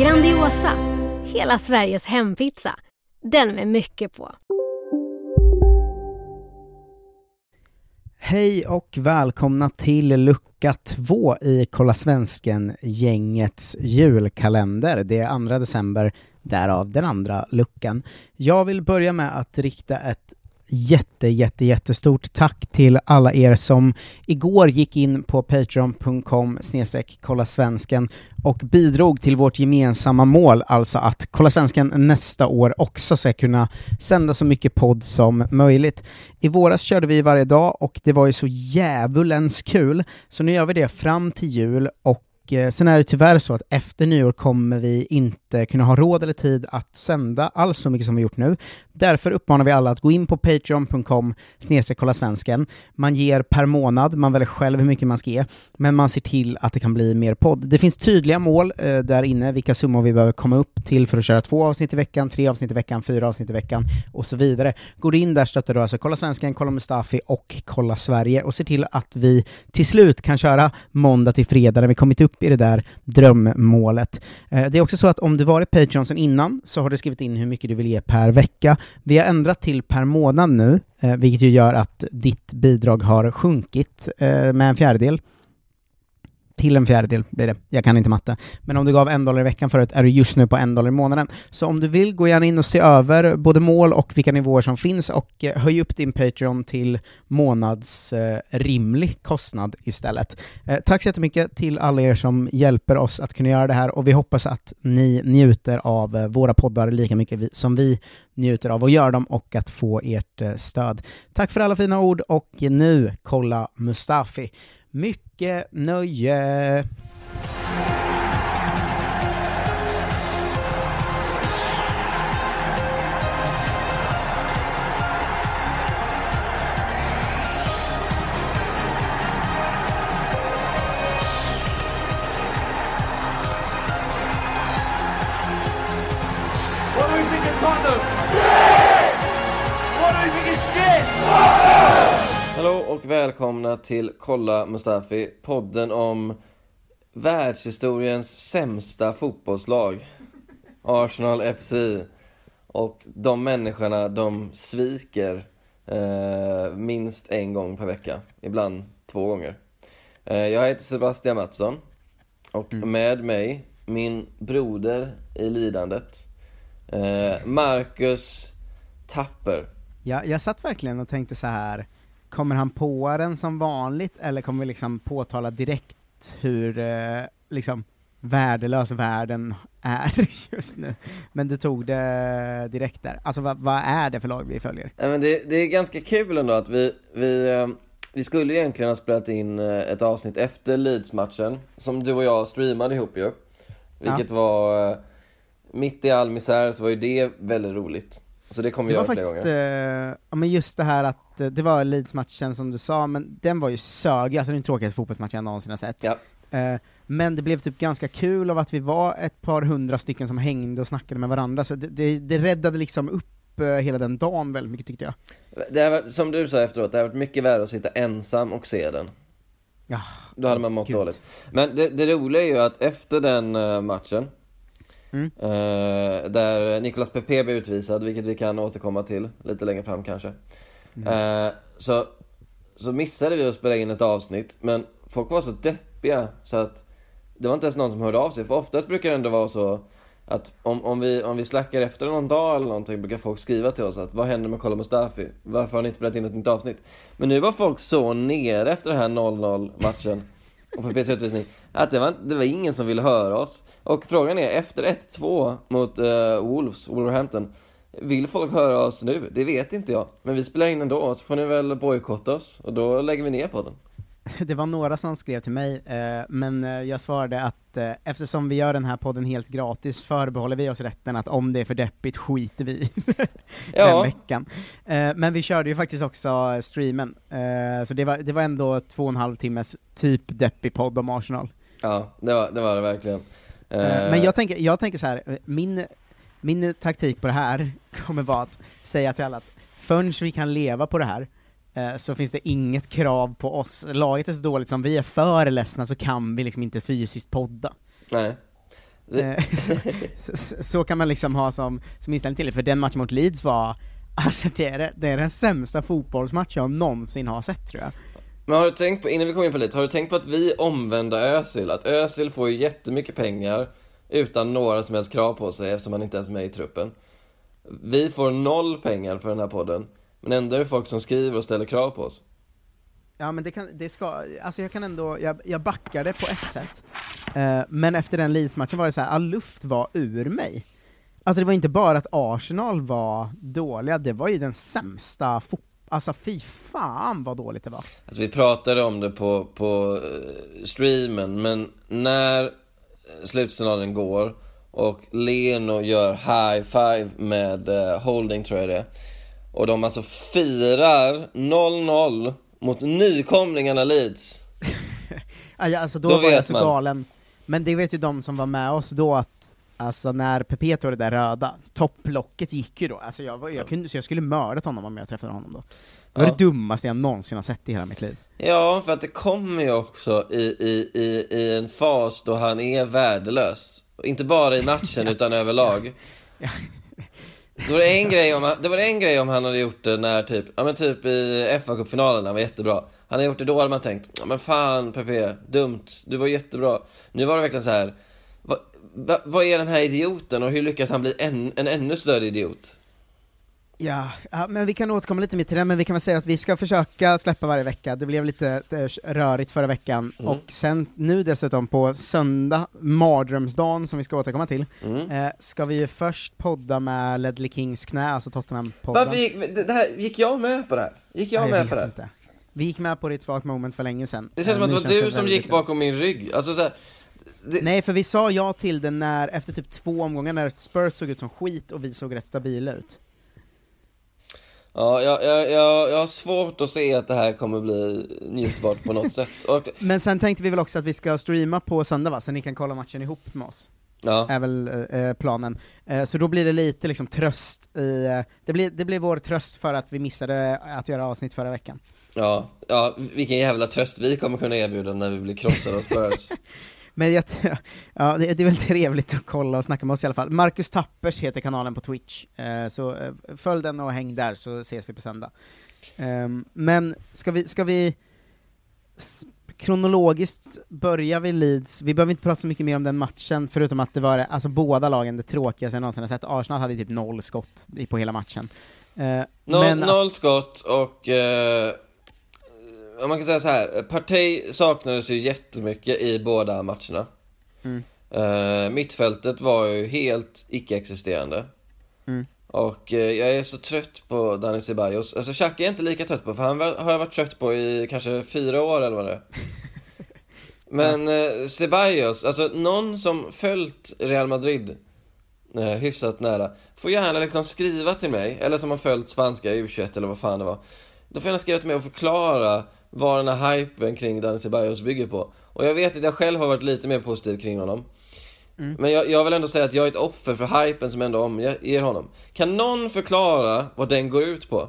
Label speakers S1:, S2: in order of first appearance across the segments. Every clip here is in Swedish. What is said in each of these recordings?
S1: Grandiosa, hela Sveriges hempizza. Den med mycket på.
S2: Hej och välkomna till lucka två i Kolla Svensken-gängets julkalender. Det är 2 december, därav den andra luckan. Jag vill börja med att rikta ett jätte, jätte, jättestort tack till alla er som igår gick in på patreon.com kolla svensken och bidrog till vårt gemensamma mål, alltså att Kolla Svensken nästa år också ska kunna sända så mycket podd som möjligt. I våras körde vi varje dag och det var ju så djävulens kul, så nu gör vi det fram till jul och eh, sen är det tyvärr så att efter nyår kommer vi inte Eh, kunna ha råd eller tid att sända alls så mycket som vi gjort nu. Därför uppmanar vi alla att gå in på patreon.com kolla svensken. Man ger per månad, man väljer själv hur mycket man ska ge, men man ser till att det kan bli mer podd. Det finns tydliga mål eh, där inne, vilka summor vi behöver komma upp till för att köra två avsnitt i veckan, tre avsnitt i veckan, fyra avsnitt i veckan och så vidare. Går du in där stöttar du alltså Kolla Svensken, Kolla Mustafi och Kolla Sverige och ser till att vi till slut kan köra måndag till fredag när vi kommit upp i det där drömmålet. Eh, Det är också så att om du varit Patreon sedan innan så har du skrivit in hur mycket du vill ge per vecka. Vi har ändrat till per månad nu, eh, vilket ju gör att ditt bidrag har sjunkit eh, med en fjärdedel. Till en fjärdedel blir det. Jag kan inte matte. Men om du gav en dollar i veckan förut är du just nu på en dollar i månaden. Så om du vill, gå gärna in och se över både mål och vilka nivåer som finns och eh, höj upp din Patreon till månadsrimlig eh, kostnad istället. Eh, tack så jättemycket till alla er som hjälper oss att kunna göra det här och vi hoppas att ni njuter av eh, våra poddar lika mycket vi, som vi njuter av att göra dem och att få ert eh, stöd. Tack för alla fina ord och nu kolla Mustafi. Mycket nöje!
S3: What do we think of condoms? What do we think of shit? Condoms!
S4: Hallå och välkomna till Kolla Mustafi, podden om världshistoriens sämsta fotbollslag. Arsenal FC. Och de människorna de sviker eh, minst en gång per vecka. Ibland två gånger. Eh, jag heter Sebastian Mattsson. Och med mig, min broder i lidandet. Eh, Marcus Tapper.
S2: Ja, jag satt verkligen och tänkte så här. Kommer han på den som vanligt, eller kommer vi liksom påtala direkt hur eh, liksom värdelös världen är just nu? Men du tog det direkt där. Alltså vad, vad är det för lag vi följer?
S4: Nej, men det, det är ganska kul ändå att vi, vi, eh, vi skulle egentligen ha spelat in eh, ett avsnitt efter Leeds-matchen, som du och jag streamade ihop ju. Vilket var, eh, mitt i all misär så var ju det väldigt roligt. Så det kommer vi
S2: Det var
S4: göra flera
S2: faktiskt,
S4: gånger.
S2: eh, ja men just det här att, eh, det var Leeds-matchen som du sa, men den var ju sög, alltså den tråkigaste fotbollsmatchen jag någonsin har sett.
S4: Ja.
S2: Eh, men det blev typ ganska kul av att vi var ett par hundra stycken som hängde och snackade med varandra, så det, det, det räddade liksom upp eh, hela den dagen väldigt mycket tyckte jag.
S4: Det har varit, som du sa efteråt, det har varit mycket värre att sitta ensam och se den.
S2: Ja,
S4: Då hade man mått
S2: gud.
S4: dåligt. Men det, det roliga är ju att efter den eh, matchen,
S2: Mm.
S4: eh, där Nicolas Pepe blev utvisad, vilket vi kan återkomma till lite längre fram kanske.
S2: Mm.
S4: Eh, så, så missade vi att spela in ett avsnitt, men folk var så deppiga så att det var inte ens någon som hörde av sig, för oftast brukar det ändå vara så Att om, om, vi, om vi slackar efter någon dag eller någonting brukar folk skriva till oss att vad händer med Kolla Mustafi? Varför har ni inte spelat in ett nytt avsnitt? Men nu var folk så nere efter den här 0-0 matchen och på PC utvisning att det var, det var ingen som ville höra oss. Och frågan är, efter 1-2 mot uh, Wolves, Wolverhampton, vill folk höra oss nu? Det vet inte jag. Men vi spelar in ändå, så får ni väl bojkotta oss och då lägger vi ner podden.
S2: Det var några som skrev till mig, eh, men eh, jag svarade att eh, eftersom vi gör den här podden helt gratis förbehåller vi oss rätten att om det är för deppigt skiter vi i
S4: Ja.
S2: den veckan. Eh, men vi körde ju faktiskt också streamen, så det var, det var ändå två och en halv timmes typ deppig podd om Arsenal.
S4: Ja, det var det, var det verkligen.
S2: Men jag tänker, jag tänker så här, min, min taktik på det här kommer vara att säga till alla att förrän vi kan leva på det här, så finns det inget krav på oss. Laget är så dåligt som vi är för ledsna så kan vi liksom inte fysiskt podda.
S4: Nej.
S2: Eh, så, så, så kan man liksom ha som, som inställning till det, för den matchen mot Leeds var, alltså det är, det- är den sämsta fotbollsmatch jag någonsin har sett tror jag.
S4: Men har du tänkt på, innan vi kommer in på lite, har du tänkt på att vi omvänder Özil? Att Özil får ju jättemycket pengar utan några som helst krav på sig eftersom han inte ens är med i truppen. Vi får noll pengar för den här podden, men ändå är det folk som skriver och ställer krav på oss.
S2: Ja men det kan, det ska, alltså jag kan ändå, jag, jag det på ett sätt. Eh, men efter den Leeds-matchen var det så här, all luft var ur mig. Alltså det var inte bara att Arsenal var dåliga, det var ju den sämsta fot... Alltså fy fan vad dåligt det var.
S4: Alltså vi pratade om det på, på eh, streamen, men när slutsignalen går och Leno gör high five med eh, Holding tror jag det är, och de alltså firar 0-0 mot nykomlingarna Leeds.
S2: Alltså då,
S4: Då
S2: var jag så
S4: man.
S2: galen. Men det vet ju de som var med oss då att, alltså när Pepe tog det där röda, topplocket gick ju då, alltså jag, var, jag, kunde, så jag skulle mördat honom om jag träffade honom då. Det var
S4: Ja.
S2: det dummaste jag någonsin har sett i hela mitt liv.
S4: Ja, för att det kommer ju också i, i, i, i en fas då han är värdelös. Inte bara i matchen utan överlag. Det var en, grej om, han- det var en grej om han hade gjort det när typ, ja men typ i fa cupfinalen han var jättebra. Han hade gjort det då hade man tänkt, ja men fan Pepe, dumt, du var jättebra. Nu var det verkligen så här. Vad, va, vad är den här idioten och hur lyckas han bli en, en ännu större idiot?
S2: Ja, men vi kan återkomma lite mer till det, men vi kan väl säga att vi ska försöka släppa varje vecka. Det blev lite eh, rörigt förra veckan,
S4: Mm.
S2: och sen nu dessutom på söndag, mardrömsdagen som vi ska återkomma till,
S4: Mm.
S2: eh, ska vi ju först podda med Ledley Kings knä, alltså Tottenham-podden.
S4: Varför gick, det här, gick jag med på det här? Gick jag
S2: Nej,
S4: med
S2: vet
S4: på det?
S2: Inte. Vi gick med på det i ett svagt moment för länge sedan.
S4: Det känns som att det var du som gick bakom min rygg. Alltså så här, det,
S2: Nej, för vi sa ja till det när, efter typ två omgångar när Spurs såg ut som skit och vi såg rätt stabila ut.
S4: Ja, jag, jag, jag, jag har svårt att se att det här kommer bli njutbart på något sätt. Och,
S2: Men sen tänkte vi väl också att vi ska streama på söndag va, så ni kan kolla matchen ihop med oss.
S4: ja,
S2: är väl eh, planen. Eh, så då blir det lite liksom tröst i, eh, det blir, det blir vår tröst för att vi missade att göra avsnitt förra veckan.
S4: ja, ja, vilken jävla tröst vi kommer kunna erbjuda när vi blir krossade av Spurs.
S2: Men jag, ja, det, det är väl trevligt att kolla och snacka med oss i alla fall. Marcus Tappers heter kanalen på Twitch, eh, så eh, följ den och häng där så ses vi på söndag. Ehm, men ska vi, ska vi kronologiskt börja vid Leeds, vi behöver inte prata så mycket mer om den matchen, förutom att det var alltså båda lagen det tråkigaste jag någonsin har sett. Arsenal hade typ noll skott på hela matchen. Eh,
S4: Noll,
S2: men att-
S4: noll skott och eh, man kan säga så här, Partey saknades ju jättemycket i båda matcherna.
S2: Mm.
S4: Eh, mittfältet var ju helt icke-existerande.
S2: Mm.
S4: Och eh, jag är så trött på Dani Ceballos. Alltså Xhaka är jag inte lika trött på, för han var- har jag varit trött på i kanske fyra år eller vad det är. Men eh, Ceballos, alltså någon som följt Real Madrid eh, hyfsat nära, får gärna liksom skriva till mig, eller som har följt spanska U21 eller vad fan det var. Då får gärna skriva till mig och förklara vad den här hypen kring Dani Ceballos bygger på. Och jag vet att jag själv har varit lite mer positiv kring honom.
S2: Mm.
S4: Men jag, jag vill ändå säga att jag är ett offer för hypen som ändå omger honom. Kan någon förklara vad den går ut på?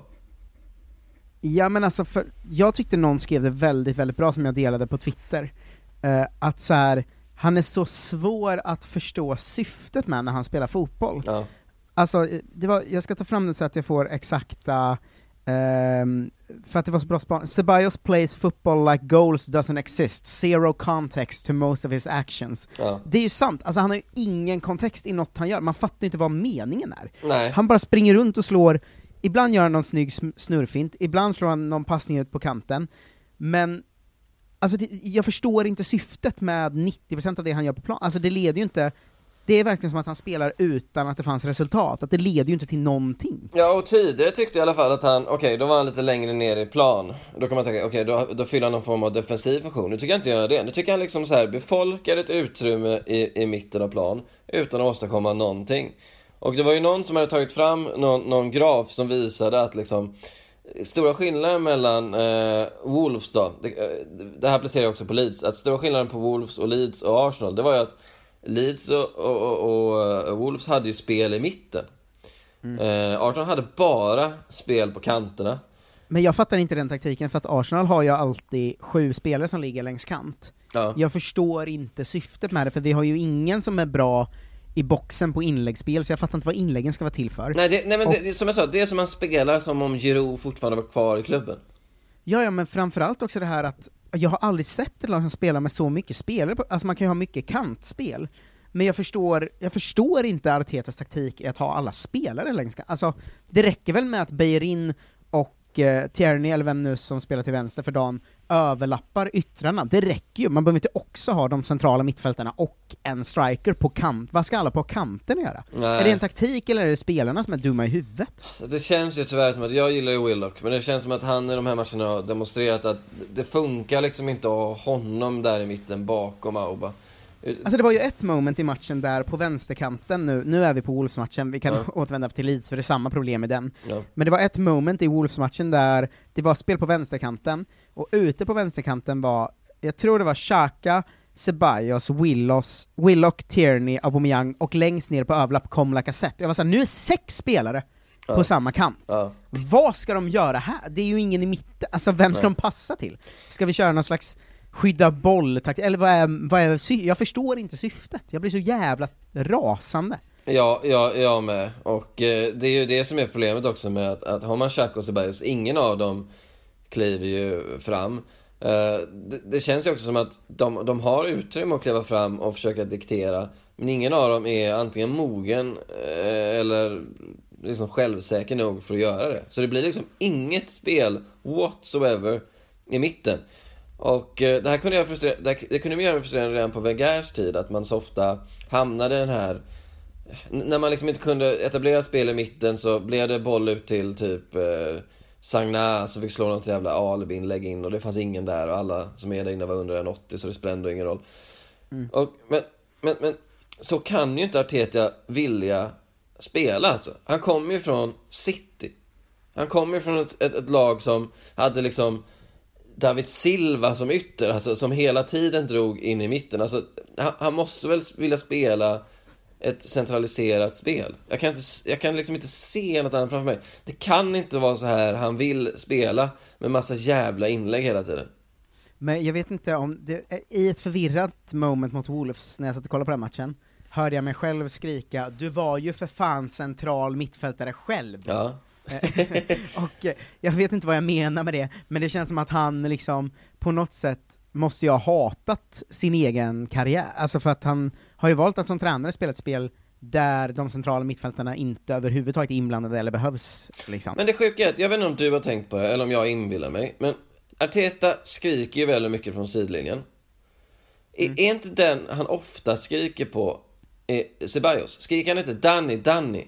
S2: Ja men alltså, för, jag tyckte någon skrev det väldigt, väldigt bra som jag delade på Twitter, eh, att så här, han är så svår att förstå syftet med när han spelar fotboll.
S4: Ja.
S2: Alltså, eh, det var, jag ska ta fram det så att jag får exakta ehm, för att det var så bra span. Ceballos plays football like goals doesn't exist, zero context to most of his actions.
S4: Ja.
S2: Det är ju sant, alltså han har ju ingen kontext i något han gör, man fattar ju inte vad meningen är.
S4: Nej.
S2: Han bara springer runt och slår, ibland gör han någon snygg snurrfint, ibland slår han någon passning ut på kanten, men alltså det, jag förstår inte syftet med 90% av det han gör på plan, alltså det leder ju inte, det är verkligen som att han spelar utan att det fanns resultat, att det leder ju inte till någonting.
S4: Ja, och tidigare tyckte jag i alla fall att han, okej, då var han lite längre ner i plan. Då kan man tänka, okej, då, då fyller han någon form av defensiv funktion. Nu tycker jag inte jag gör det. Nu tycker han liksom så här befolkar ett utrymme i, i mitten av plan utan att åstadkomma någonting. Och det var ju någon som hade tagit fram någon, någon graf som visade att liksom Stora skillnaden mellan eh, Wolves då, det, eh, det här placerar jag också på Leeds, att stora skillnaden på Wolves och Leeds och Arsenal, det var ju att Leeds och, och, och, och eh, Wolves hade ju spel i mitten. Eh, Arsenal hade bara spel på kanterna.
S2: Men jag fattar inte den taktiken, för att Arsenal har ju alltid sju spelare som ligger längs kant.
S4: Ja.
S2: Jag förstår inte syftet med det, för vi har ju ingen som är bra i boxen på inläggsspel, så jag fattar inte vad inläggen ska vara till för.
S4: Nej, det, nej men
S2: Och-
S4: det, som jag sa, det är som man spelar som om Giroud fortfarande var kvar i klubben.
S2: Ja, ja, men framförallt också det här att jag har aldrig sett ett lag som spelar med så mycket spelare, på, alltså man kan ju ha mycket kantspel, men jag förstår, jag förstår inte Artetas taktik i att ha alla spelare längs kant. Alltså, det räcker väl med att Beirin och eh, Tierney, eller vem nu som spelar till vänster för dagen, överlappar yttrarna. Det räcker ju, man behöver inte också ha de centrala mittfältarna och en striker på kant. Vad ska alla på kanten göra?
S4: Nej.
S2: Är det en taktik eller är det spelarna som är dumma i huvudet?
S4: Så det känns ju tyvärr som att, jag gillar ju Willock, men det känns som att han i de här matcherna har demonstrerat att det funkar liksom inte att ha honom där i mitten bakom Auba.
S2: Alltså det var ju ett moment i matchen där på vänsterkanten nu, nu är vi på Wolves-matchen, vi kan
S4: Ja.
S2: återvända till Leeds för det är samma problem i den.
S4: Ja.
S2: Men det var ett moment i Wolves-matchen där det var spel på vänsterkanten, och ute på vänsterkanten var, jag tror det var Xhaka, Ceballos, Willos, Willock, Tierney, Aubameyang, och längst ner på överlapp kom Lacazette. Jag var såhär, nu är sex spelare
S4: Ja.
S2: på samma kant.
S4: Ja.
S2: Vad ska de göra här? Det är ju ingen i mitten, alltså vem ska
S4: Nej.
S2: de passa till? Ska vi köra någon slags skydda boll eller vad är, vad är jag förstår inte syftet, jag blir så jävla rasande.
S4: Ja, ja, jag med. Och eh, det är ju det som är problemet också med att, att har man Xhaka och Ceballos, ingen av dem kliver ju fram. Eh, det, det känns ju också som att de, de har utrymme att kliva fram och försöka diktera, men ingen av dem är antingen mogen eh, eller liksom självsäker nog för att göra det. Så det blir liksom inget spel whatsoever i mitten. Och eh, det här kunde jag frustrera, det, här, det kunde vi göra frustrerande redan på Wengers tid, att man så ofta hamnade i den här när man liksom inte kunde etablera spel i mitten så blev det boll ut till typ eh, Sagna så fick slå något jävla Albin-lägg in och det fanns ingen där och alla som är där inne var under en 80 så det spelade ändå ingen roll. Och, men, men, men så kan ju inte Arteta vilja spela alltså. Han kommer ju från City. Han kommer ju från ett, ett, ett lag som hade liksom David Silva som ytter, alltså som hela tiden drog in i mitten. Alltså, han, han måste väl vilja spela ett centraliserat spel. Jag kan, inte, jag kan liksom inte se något annat framför mig. Det kan inte vara så här han vill spela med massa jävla inlägg hela tiden.
S2: Men jag vet inte om, det, i ett förvirrat moment mot Wolves, när jag satt och kollade på den matchen, hörde jag mig själv skrika 'Du var ju för fan central mittfältare själv'
S4: Ja.
S2: och eh, jag vet inte vad jag menar med det, men det känns som att han liksom, på något sätt måste jag ha hatat sin egen karriär, alltså för att han har ju valt att som tränare spela ett spel där de centrala mittfältarna inte överhuvudtaget är inblandade eller behövs liksom.
S4: Men det sjuka är att, jag vet inte om du har tänkt på det, eller om jag inbillar mig, men Arteta skriker ju väldigt mycket från sidlinjen. Är- Är inte den han ofta skriker på Ceballos? Skriker han inte Danny, Danny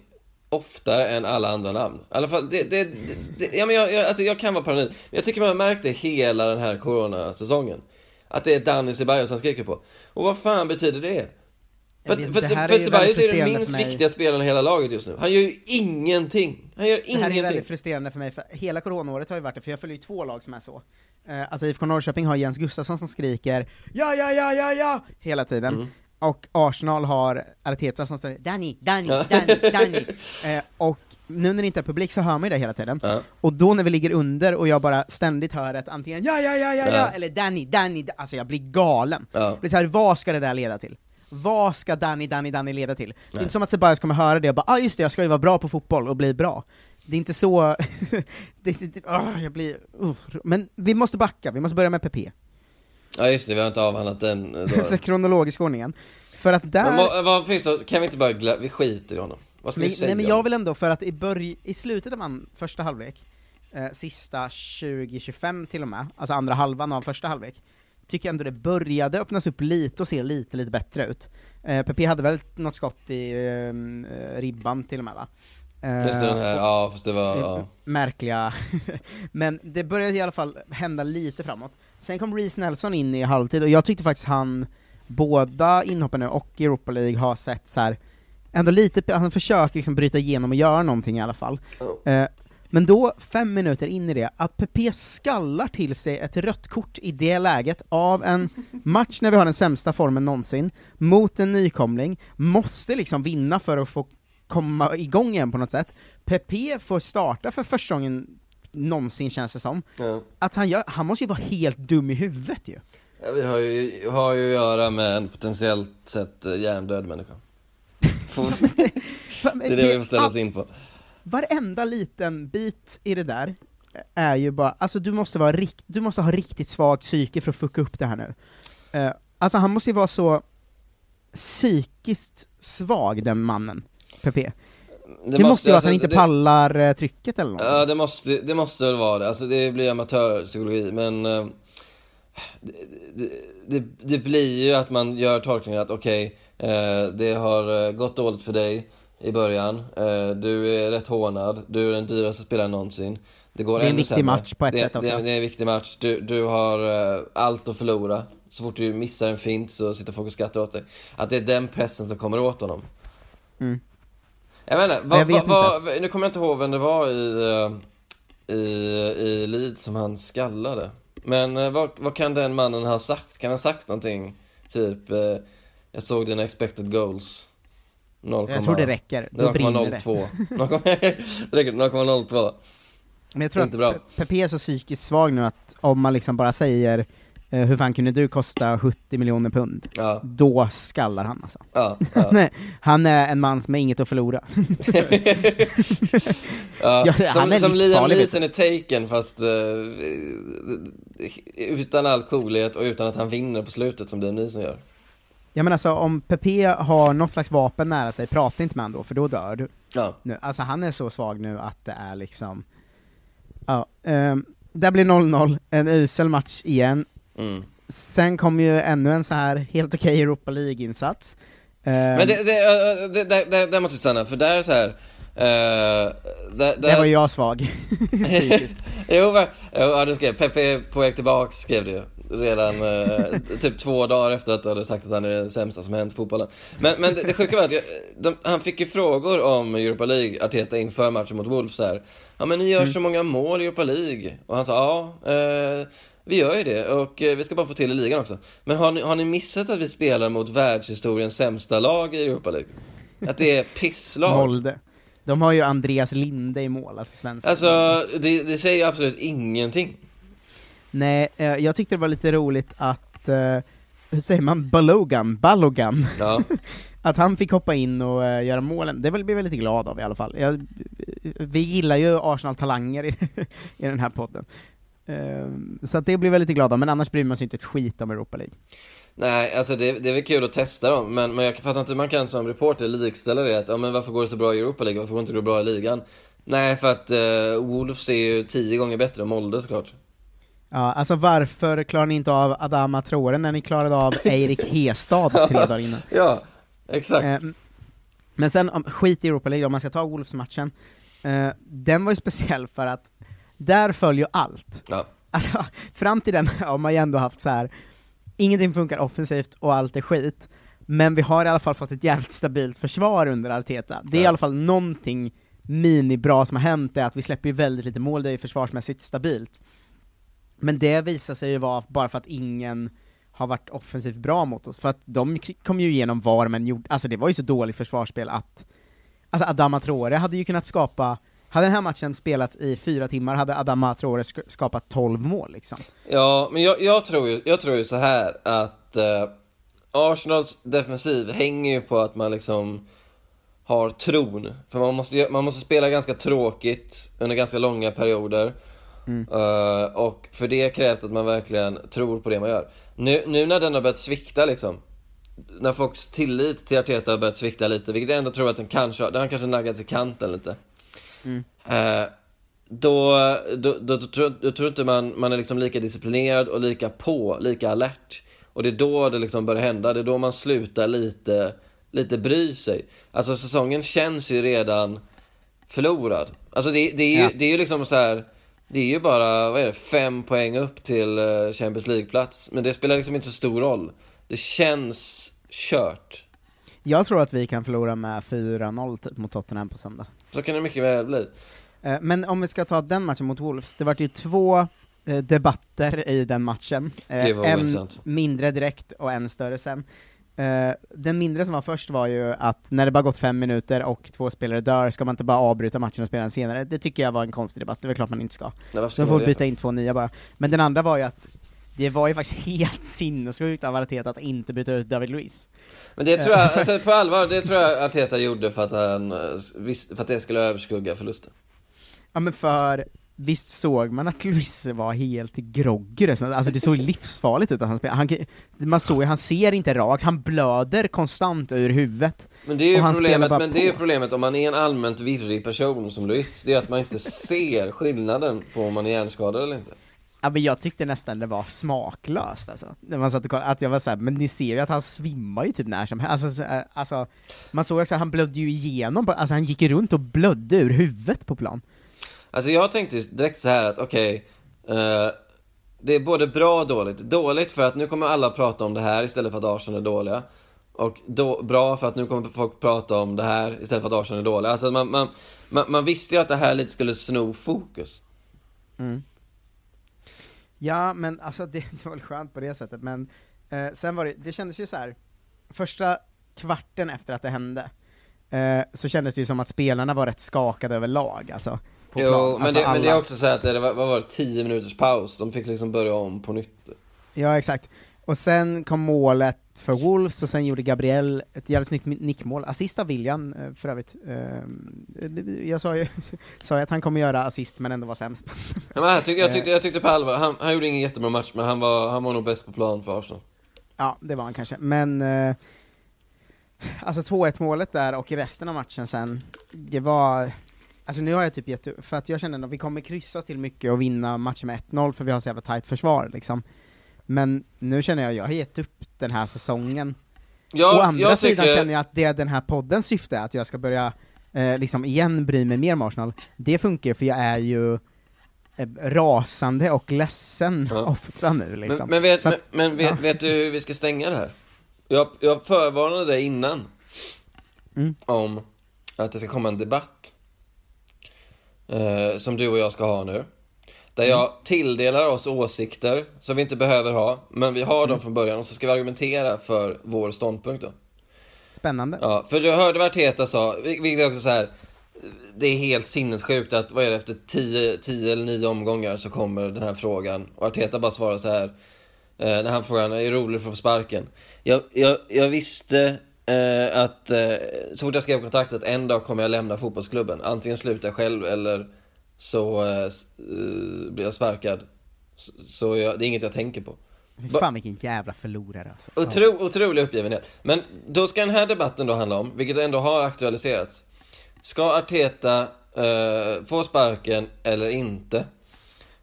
S4: oftare än alla andra namn? I alla fall, det, det, det, det ja, men jag, jag, alltså jag kan vara paranoid, men jag tycker man har märkt det hela den här coronasäsongen. Att det är Danny Ceballos han skriker på. Och vad fan betyder det? För,
S2: vet
S4: att- för, för
S2: är
S4: Ceballos
S2: väldigt
S4: är den minst viktiga spelaren i hela laget just nu. Han gör ju ingenting. Han gör
S2: Det här är
S4: ingenting.
S2: väldigt frustrerande för mig, för hela coronaåret har ju varit det, för jag följer ju två lag som är så. Eh, alltså IFK Norrköping har Jens Gustafsson som skriker 'Ja, ja, ja, ja, ja' hela tiden.
S4: Mm.
S2: Och Arsenal har Arteta som säger 'Danny, Danny. Danny, Danny' eh, Och nu när det inte är publik så hör man ju det hela tiden.
S4: Ja.
S2: Och då när vi ligger under och jag bara ständigt hör ett antingen 'Ja, ja, ja, ja, ja' eller 'Danny, Danny' alltså jag blir galen. Det blir så här, vad ska det där leda till? Vad ska Danny, Danny, Danny leda till? Det är inte som att Ceballos kommer höra det och bara ah just det, jag ska ju vara bra på fotboll och bli bra. det är inte så... det är inte, åh, jag blir... Uh. Men vi måste backa, vi måste börja med PP.
S4: Ja just det, vi har inte avhandlat den eh.
S2: Så kronologisk ordningen. För att där...
S4: Men vad, vad finns det, kan vi inte bara glö- vi skiter i honom? Vad ska
S2: Men,
S4: vi säga
S2: nej men jag vill ändå, för att i, börj- i slutet av man, första halvlek, eh, sista 20-25 till och med, alltså andra halvan av första halvlek, tycker ändå det började öppnas upp lite och se lite, lite bättre ut. Eh, PP hade väl något skott i eh, ribban till och med va? Eh,
S4: Just den här,
S2: och-
S4: ja fast det var, ja.
S2: märkliga, men det började i alla fall hända lite framåt. Sen kom Reece Nelson in i halvtid, och jag tyckte faktiskt han, båda inhoppen nu och Europa League har sett så här ändå lite, han försöker liksom bryta igenom och göra någonting i alla fall. Eh, men då, fem minuter in i det, att PP skallar till sig ett rött kort i det läget av en match när vi har den sämsta formen någonsin, mot en nykomling, måste liksom vinna för att få komma igång igen på något sätt. PP får starta för första gången någonsin känns det som.
S4: Ja.
S2: Att han, gör, han måste ju vara helt dum i huvudet ju.
S4: Ja, vi har ju, har ju att göra med en potentiellt sett eh, hjärndöd människa. det är det vi får ställa oss in på.
S2: Varenda liten bit i det där är ju bara, alltså du måste vara rikt, du måste ha riktigt svagt psyke för att fucka upp det här nu. Eh, alltså han måste ju vara så psykiskt svag, den mannen, PP. Det, måste, ju vara att han
S4: alltså,
S2: inte
S4: det-
S2: pallar eh, trycket eller något.
S4: Ja, det måste, det måste väl vara det. Alltså det blir amatörpsykologi, men eh, det, det, det, det blir ju att man gör tolkningen att okej, eh, det har gått dåligt för dig i början, eh, du är rätt hånad, du är den dyraste spelaren någonsin. Det, går
S2: Det är en viktig
S4: sämre.
S2: match på ett
S4: det,
S2: sätt
S4: Det,
S2: också.
S4: det är en viktig match, du, du har eh, allt att förlora. Så fort du missar en fint så sitter folk och skrattar åt dig. Att det är den pressen som kommer åt honom.
S2: Mm.
S4: Jag vet inte, vad,
S2: Jag vet
S4: vad, vad, nu kommer jag inte ihåg vem det var i, eh, i, i Leeds som han skallade. Men vad, vad kan den mannen ha sagt? Kan han ha sagt någonting? Typ, jag såg dina expected goals. 0,
S2: Jag tror det räcker, då brinner det.
S4: 0,02. 0,02. det räcker, 0,02.
S2: Men jag tror
S4: Inte
S2: att PP är så psykiskt svag nu att om man liksom bara säger eh, hur fan kunde du kosta 70 miljoner pund?
S4: Ja.
S2: Då skallar han alltså.
S4: Ja, ja.
S2: Han är en man som har inget att förlora.
S4: Ja, som som Liam Neeson är taken fast eh, utan all coolhet och utan att han vinner på slutet som Liam Neeson gör.
S2: Ja men alltså om PP har något slags vapen nära sig, prata inte med honom då, för då dör du.
S4: Ja.
S2: Nu, alltså han är så svag nu att det är liksom, ja, um, där blir 0-0, en usel match igen.
S4: Mm.
S2: Sen kom ju ännu en så här helt okej Europa League-insats. Ehm,
S4: Men det, det, äh, det, det, det, där måste stanna, för där är så här. Uh, där,
S2: där var jag svag, psykiskt.
S4: jo, men, ja, du skrev, Pepe på väg tillbaks skrev du Redan eh, typ två dagar efter att du hade sagt att han är den sämsta som hänt fotbollen Men, men det, det sjuka var att jag, de, han fick ju frågor om Europa League, Arteta inför matchen mot Wolves här. Ja men ni gör så många mål i Europa League Och han sa ja, eh, vi gör ju det och eh, vi ska bara få till i ligan också Men har ni, har ni missat att vi spelar mot världshistoriens sämsta lag i Europa League? Att det är pisslag
S2: Molde. De har ju Andreas Linde i mål, alltså svenska.
S4: Alltså, det, det säger absolut ingenting
S2: Nej, eh, jag tyckte det var lite roligt att, eh, hur säger man, Balogan, Balogan,
S4: Ja,
S2: att han fick hoppa in och eh, göra målen, det blev jag lite glad av i alla fall. Jag, vi gillar ju Arsenal-talanger i, i den här podden. Eh, så att det blev jag lite glad av, men annars bryr man sig inte ett skit om Europa League.
S4: nej alltså det, det är väl kul att testa dem Men, men jag fattar inte hur man kan som reporter likställa det att, ja men varför går det så bra i Europa League? Varför går det inte bra i ligan? Nej, för att eh, Wolves är ju tio gånger bättre än Molde såklart
S2: Ja, alltså varför klarar ni inte av Adama Traore när ni klarade av Eirik Hestad tre dagar innan?
S4: Ja, exakt
S2: Eh, men sen, om, skit i Europa League om man ska ta Wolves-matchen, eh, den var ju speciell för att där följer ju allt.
S4: Ja,
S2: Alltså, fram till den har man ju ändå haft så här. ingenting funkar offensivt och allt är skit, men vi har i alla fall fått ett jävligt stabilt försvar under Arteta. Det är i
S4: Ja.
S2: alla fall någonting mini-bra som har hänt, är att vi släpper ju väldigt lite mål, det är ju försvarsmässigt stabilt. Men det visar sig ju vara bara för att ingen har varit offensivt bra mot oss, för att de kom ju igenom var men gjorde, alltså det var ju så dåligt försvarsspel att, alltså Adama Traore hade ju kunnat skapa, hade den här matchen spelats i fyra timmar hade Adama Traore sk- skapat 12 mål liksom.
S4: ja men jag, jag, tror ju, jag tror ju så här att eh, Arsenals defensiv hänger ju på att man liksom har tron. För man måste, man måste spela ganska tråkigt under ganska långa perioder. Eh, och för det krävs att man verkligen tror på det man gör. Nu, nu när den har börjat svikta liksom, när folks tillit till Arteta har börjat svikta lite, vilket jag ändå tror att den kanske har, den har kanske naggats i kanten lite. Eh, då, då, då, då, tror- då tror inte man, man är liksom lika disciplinerad och lika på, lika alert. Och det är då det liksom börjar hända, det är då man slutar lite, lite bry sig. Alltså säsongen känns ju redan förlorad. Alltså det, det, är, ju,
S2: Ja.
S4: det är ju liksom så här. Det är ju bara, vad är det, fem poäng upp till eh, Champions League-plats. Men det spelar liksom inte så stor roll. Det känns kört.
S2: Jag tror att vi kan förlora med 4-0 typ mot Tottenham på söndag.
S4: Så kan det mycket väl bli.
S2: Eh, Men om vi ska ta den matchen mot Wolves, det vart ju två eh, debatter i den matchen. En
S4: ointressant.
S2: mindre direkt och en större sen. Eh, den mindre som var först var ju att när det bara gått fem minuter och två spelare dör, ska man inte bara avbryta matchen och spela den senare? Det tycker jag var en konstig debatt, det är väl klart man inte ska.
S4: Nej,
S2: man får byta in två nya bara. Men den andra var ju att det var ju faktiskt helt sinnessjukt av Arteta att inte byta ut David Luiz.
S4: Men det tror jag, alltså på allvar, det tror jag Arteta gjorde för att han, eh, för att det skulle överskugga förlusten.
S2: Ja men för, visst såg man att Luis var helt groggy alltså det såg livsfarligt ut att han spelade, man såg ju, han ser inte rakt, han blöder konstant ur huvudet.
S4: Men det är ju problemet, men det är problemet om man är en allmänt virrig person som Luis, det är att man inte ser skillnaden på om man är hjärnskadad eller inte.
S2: Ja men jag tyckte nästan det var smaklöst alltså, när man satt och kollade, att jag var såhär, men ni ser ju att han svimmar ju typ när som helst, alltså, så- äh, alltså man såg också att han blödde ju igenom, alltså han gick runt och blödde ur huvudet på plan.
S4: Alltså jag tänkte ju direkt så här att okej, eh, det är både bra och dåligt. Dåligt för att nu kommer alla prata om det här istället för att Arsenal är dåliga. Och då, bra för att nu kommer folk prata om det här istället för att Arsenal är dåliga. Alltså man, man, man, man visste ju att det här lite skulle sno fokus. Mm.
S2: Ja, men alltså det, det var väl skönt på det sättet, men eh, sen var det, det kändes ju så här. första kvarten efter att det hände, eh, så kändes det ju som att spelarna var rätt skakade överlag, alltså. På
S4: Jo,
S2: plan.
S4: men,
S2: Alltså,
S4: det, men det är
S2: alla.
S4: också så här att det var, vad var det, 10 minuters paus. De fick liksom börja om på nytt.
S2: Ja, exakt. Och sen kom målet för Wolves, och sen gjorde Gabriel ett jävligt snyggt nickmål, assist av William eh, för övrigt. Eh, det- jag sa ju, sa ju att han kommer göra assist, men ändå var sämst.
S4: Ja, men jag, tyckte, jag, tyckte, jag tyckte på allvar, han, han gjorde ingen jättebra match, men han var, han var nog bäst på plan för Arsenal.
S2: Ja, det var han kanske, men eh, alltså 2-1 målet där och i resten av matchen sen, det var Alltså nu har jag typ gett för att jag känner att vi kommer kryssa till mycket och vinna matchen med 1-0 för vi har så jävla tight försvar liksom. Men nu känner jag, jag har gett upp den här säsongen.
S4: Ja,
S2: Å andra sidan
S4: tycker-
S2: känner jag att det är den här poddens syfte är att jag ska börja eh, liksom igen bry mig mer om Arsenal. Det funkar ju för jag är ju eh, rasande och ledsen
S4: Ja.
S2: ofta nu liksom.
S4: Men, men, vet,
S2: att-
S4: men, men vet,
S2: ja.
S4: vet du hur vi ska stänga det här? Jag, jag förvarnade dig innan
S2: Mm.
S4: om att det ska komma en debatt eh, som du och jag ska ha nu. Där
S2: Mm.
S4: jag tilldelar oss åsikter som vi inte behöver ha, men vi har dem
S2: Mm.
S4: från början och så ska vi argumentera för vår ståndpunkt då.
S2: Spännande.
S4: Ja, för du hörde vad Arteta sa, vil- vilket också så här. Det är helt sinnessjukt att, vad är det, efter 10, 10 eller 9 omgångar så kommer den här frågan. Och Arteta bara svarar så här. Eh, när han frågar, är det roligt för att få sparken? Jag, jag, jag visste eh, att eh, så fort jag skrev kontraktet, en dag kommer jag lämna fotbollsklubben. Antingen slutar jag själv eller så eh, eh, blir jag sparkad. Så, så jag, det är inget jag tänker på.
S2: Fy fan vilken jävla förlorare alltså.
S4: Otro, otrolig uppgivenhet. Men då ska den här debatten då handla om, vilket ändå har aktualiserats. Ska Arteta eh, få sparken eller inte?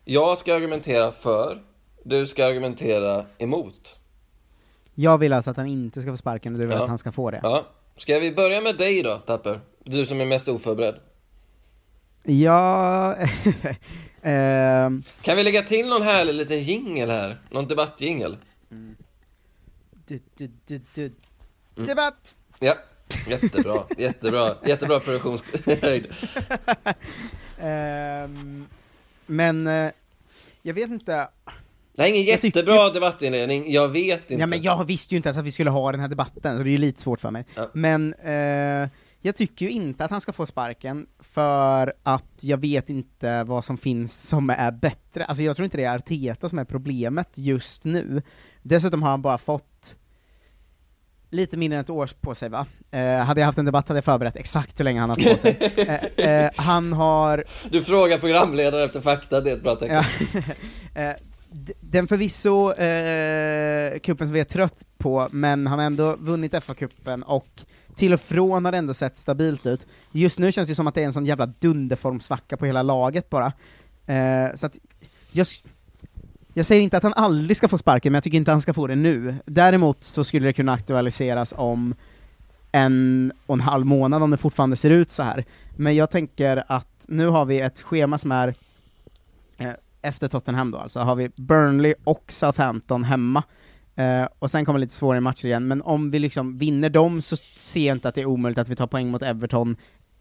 S4: Jag ska argumentera för, du ska argumentera emot.
S2: Jag vill alltså att han inte ska få sparken och du vill
S4: Ja.
S2: att han ska få det.
S4: Ja. Ska vi börja med dig då, Tapper? Du som är mest oförberedd.
S2: Ja, ehm,
S4: Kan vi lägga till någon härlig liten jingel här? Någon debattjingel?
S2: du, du, du, du.
S4: Mm.
S2: Debatt!
S4: Ja, jättebra, jättebra, jättebra produktionshöjd.
S2: Ehm, men, eh, jag vet inte,
S4: Det här är ingen
S2: Jag tycker-
S4: jättebra debattinledning, jag vet inte.
S2: ja, men jag visste ju inte ens att vi skulle ha den här debatten, så det är ju lite svårt för mig.
S4: Ja.
S2: Men, eh, jag tycker ju inte att han ska få sparken, för att jag vet inte vad som finns som är bättre. Alltså jag tror inte det är Arteta som är problemet just nu. Dessutom har han bara fått lite mindre än ett år på sig va? Eh, hade jag haft en debatt hade jag förberett exakt hur länge han har på sig. Eh, eh, han har...
S4: Du frågar programledare efter fakta, det är ett bra tecken.
S2: Den förvisso eh, kuppen som vi är trött på, men han har ändå vunnit FA-cupen och till och från har det ändå sett stabilt ut. Just nu känns det som att det är en sån jävla dunderformsvacka på hela laget bara. Eh, så att, jag, jag säger inte att han aldrig ska få sparken, men jag tycker inte han ska få det nu. Däremot så skulle det kunna aktualiseras om en och en halv månad om det fortfarande ser ut så här. Men jag tänker att nu har vi ett schema som är efter Tottenham då alltså, har vi Burnley och Southampton hemma. Eh, och sen kommer lite svårare matcher igen, men om vi liksom vinner dem så ser jag inte att det är omöjligt att vi tar poäng mot Everton,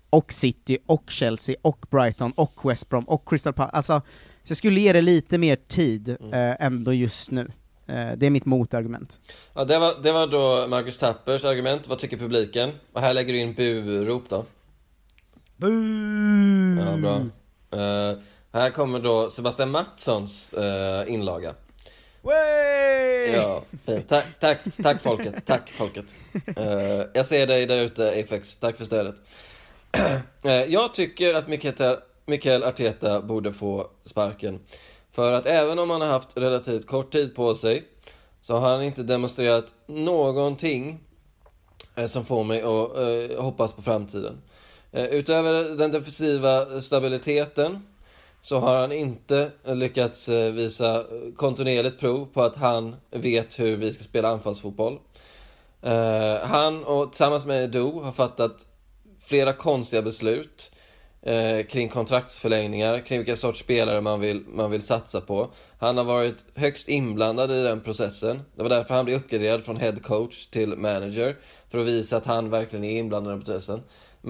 S2: och City, och Chelsea, och Brighton, och West Brom, och Crystal Palace. Alltså, så jag skulle ge det lite mer tid eh, ändå just nu. Eh, det är mitt motargument.
S4: Ja, det var, det var då Marcus Tappers argument, vad tycker publiken? Och här lägger du in bu-rop då.
S2: Boo!
S4: Ja, bra. Eh, här kommer då Sebastian Mattssons uh, inlaga.
S2: Way!
S4: Ja, fint. Tack, tack, tack folket, tack folket. Eh, jag ser dig där ute Apex, tack för stödet. Eh, jag tycker att Mikael, Mikael Arteta borde få sparken. För att även om han har haft relativt kort tid på sig så har han inte demonstrerat någonting eh, som får mig att eh, hoppas på framtiden. Eh, utöver den defensiva stabiliteten så har han inte lyckats eh, visa kontinuerligt prov på att han vet hur vi ska spela anfallsfotboll. Eh, han och tillsammans med Edo har fattat flera konstiga beslut eh, kring kontraktsförlängningar, kring vilka sorts spelare man vill, man vill satsa på. Han har varit högst inblandad i den processen. Det var därför han blev uppgraderad från head coach till manager, för att visa att han verkligen är inblandad i den processen.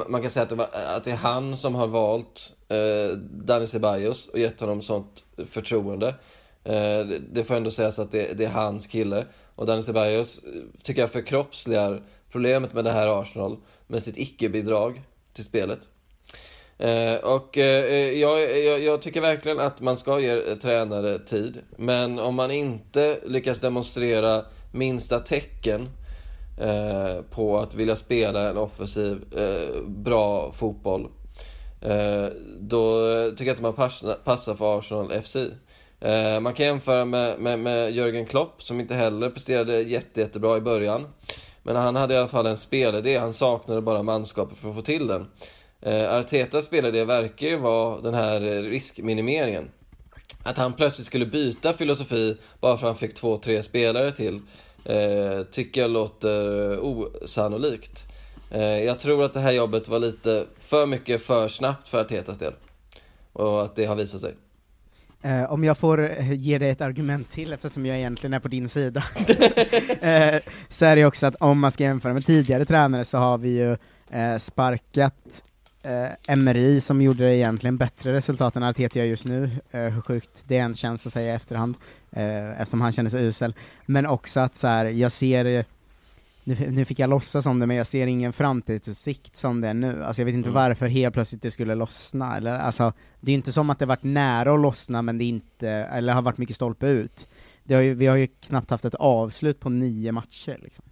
S4: Man kan säga att det, var, att det är han som har valt eh, Dani Ceballos och gett honom sånt förtroende. Eh, det- får ändå sägas att det, det är hans kille. Och Dani Ceballos eh, tycker jag förkroppsligar problemet med det här Arsenal med sitt icke-bidrag till spelet. Eh, och eh, jag, jag, jag tycker verkligen att man ska ge eh, tränare tid. Men om man inte lyckas demonstrera minsta tecken eh, på att vilja spela en offensiv, eh, bra fotboll. Eh, då tycker jag inte man passar, passar för Arsenal FC. Eh, man kan jämföra med, med, med Jörgen Klopp som inte heller presterade jätte, jättebra i början. Men han hade i alla fall en spelidé, han saknade bara manskapet för att få till den. Eh, Artetas spelidé verkar ju vara den här eh, riskminimeringen. Att han plötsligt skulle byta filosofi bara för att han fick två, tre spelare till eh, tycker jag låter osannolikt. Eh, jag tror att det här jobbet var lite för mycket för snabbt för Artetas del. Och att det har visat sig.
S2: Eh, om jag får eh, ge dig ett argument till, eftersom jag egentligen är på din sida, eh, så är det också att om man ska jämföra med tidigare tränare så har vi ju eh, sparkat eh, Emery som gjorde det egentligen bättre resultat än Arteta gör just nu, eh, hur sjukt det än känns att säga i efterhand, eh, eftersom han känner sig usel. Men också att så här, jag ser nu, nu fick jag låtsas om det, men jag ser ingen framtidsutsikt som det är nu. Alltså jag vet inte
S4: Mm.
S2: varför helt plötsligt det skulle lossna, eller alltså, det är ju inte som att det varit nära att lossna, men det inte, eller har varit mycket stolpe ut. Har ju, vi har ju knappt haft ett avslut på nio matcher liksom.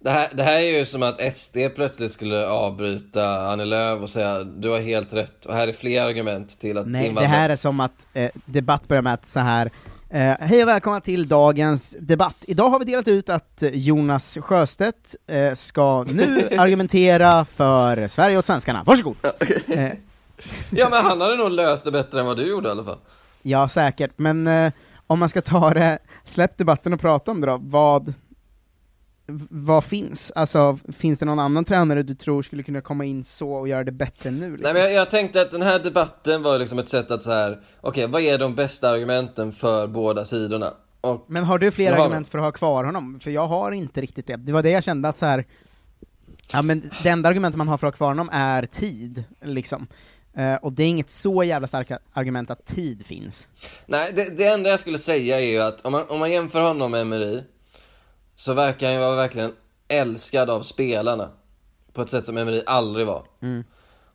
S4: Det här, det här är ju som att SD plötsligt skulle avbryta Annie Lööf och säga du har helt rätt. Och här är fler argument till att
S2: Nej, det här är som att eh, debatt börjar med att så här Eh, hej och välkomna till dagens debatt. Idag har vi delat ut att Jonas Sjöstedt eh, ska nu argumentera för Sverige åt svenskarna. Varsågod! Eh,
S4: Ja men han hade nog löst det bättre än vad du gjorde i alla fall.
S2: Ja, säkert, men eh, om man ska ta det, släpp debatten och prata om det då, vad, vad finns? Alltså, finns det någon annan tränare du tror skulle kunna komma in så och göra det bättre nu? Liksom?
S4: Nej men jag, jag tänkte att den här debatten var liksom ett sätt att så här. okej vad är de bästa argumenten för båda sidorna? Och
S2: Men har du fler
S4: har
S2: argument för att ha kvar honom? För jag har inte riktigt det. Det var det jag kände att så här. ja men det enda argumentet man har för att ha kvar honom är tid, liksom. Eh, och det är inget så jävla starkt argument att tid finns.
S4: Nej, det, det enda jag skulle säga är ju att om man, om man jämför honom med Emery så verkar han ju vara verkligen älskad av spelarna på ett sätt som Emery aldrig var.
S2: Mm.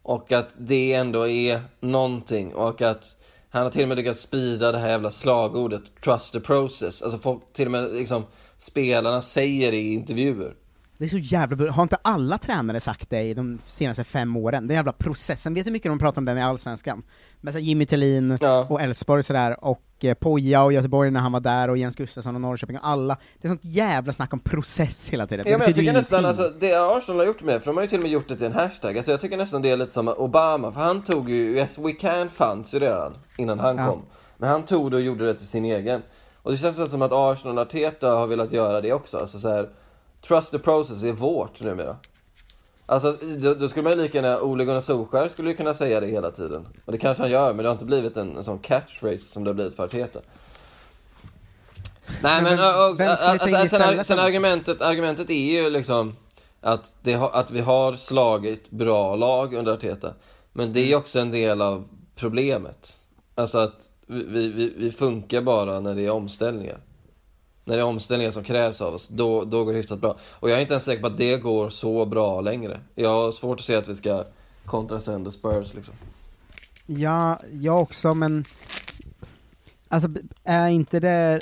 S4: Och att det ändå är någonting och att han har till och med lyckats sprida det här jävla slagordet 'trust the process' Alltså folk, till och med liksom spelarna säger det i intervjuer
S2: Det är så jävla bra. Har inte alla tränare sagt det i de senaste fem åren? Den jävla processen, vet du hur mycket de pratar om den i Allsvenskan? Med så Jimmy Tillin
S4: Ja.
S2: och Elfsborg sådär, och eh, Poja och Göteborg när han var där, och Jens Gustafsson och Norrköping, och alla. Det är sånt jävla snack om process hela tiden.
S4: Ja, men jag tycker nästan, alltså, det Arsenal har gjort med för de har ju till och med gjort det till en hashtag, alltså jag tycker nästan det är lite som Obama, för han tog ju, Yes We Can fanns ju redan innan han
S2: Ja.
S4: kom. Men han tog det och gjorde det till sin egen. Och det känns som att Arsenal och Arteta har velat göra det också, alltså så här, Trust the process är vårt numera. Alltså då, då skulle man ju lika gärna, Ole Gunnar Solskjaer skulle ju kunna säga det hela tiden. Och det kanske han gör, men det har inte blivit en, en sån catchphrase som det har blivit för Arteta. Nej
S2: Men
S4: och, och,
S2: in
S4: alltså, sen, sen argumentet, argumentet är ju liksom att, det att vi har slagit bra lag under Arteta. Men det är också en del av problemet. Alltså att vi, vi, vi funkar bara när det är omställningar. När det är omställningar som krävs av oss, då, då går det hyfsat bra. Och jag är inte ens säker på att det går så bra längre. Jag har svårt att se att vi ska kontra sönder Spurs liksom.
S2: Ja, jag också, men alltså är inte det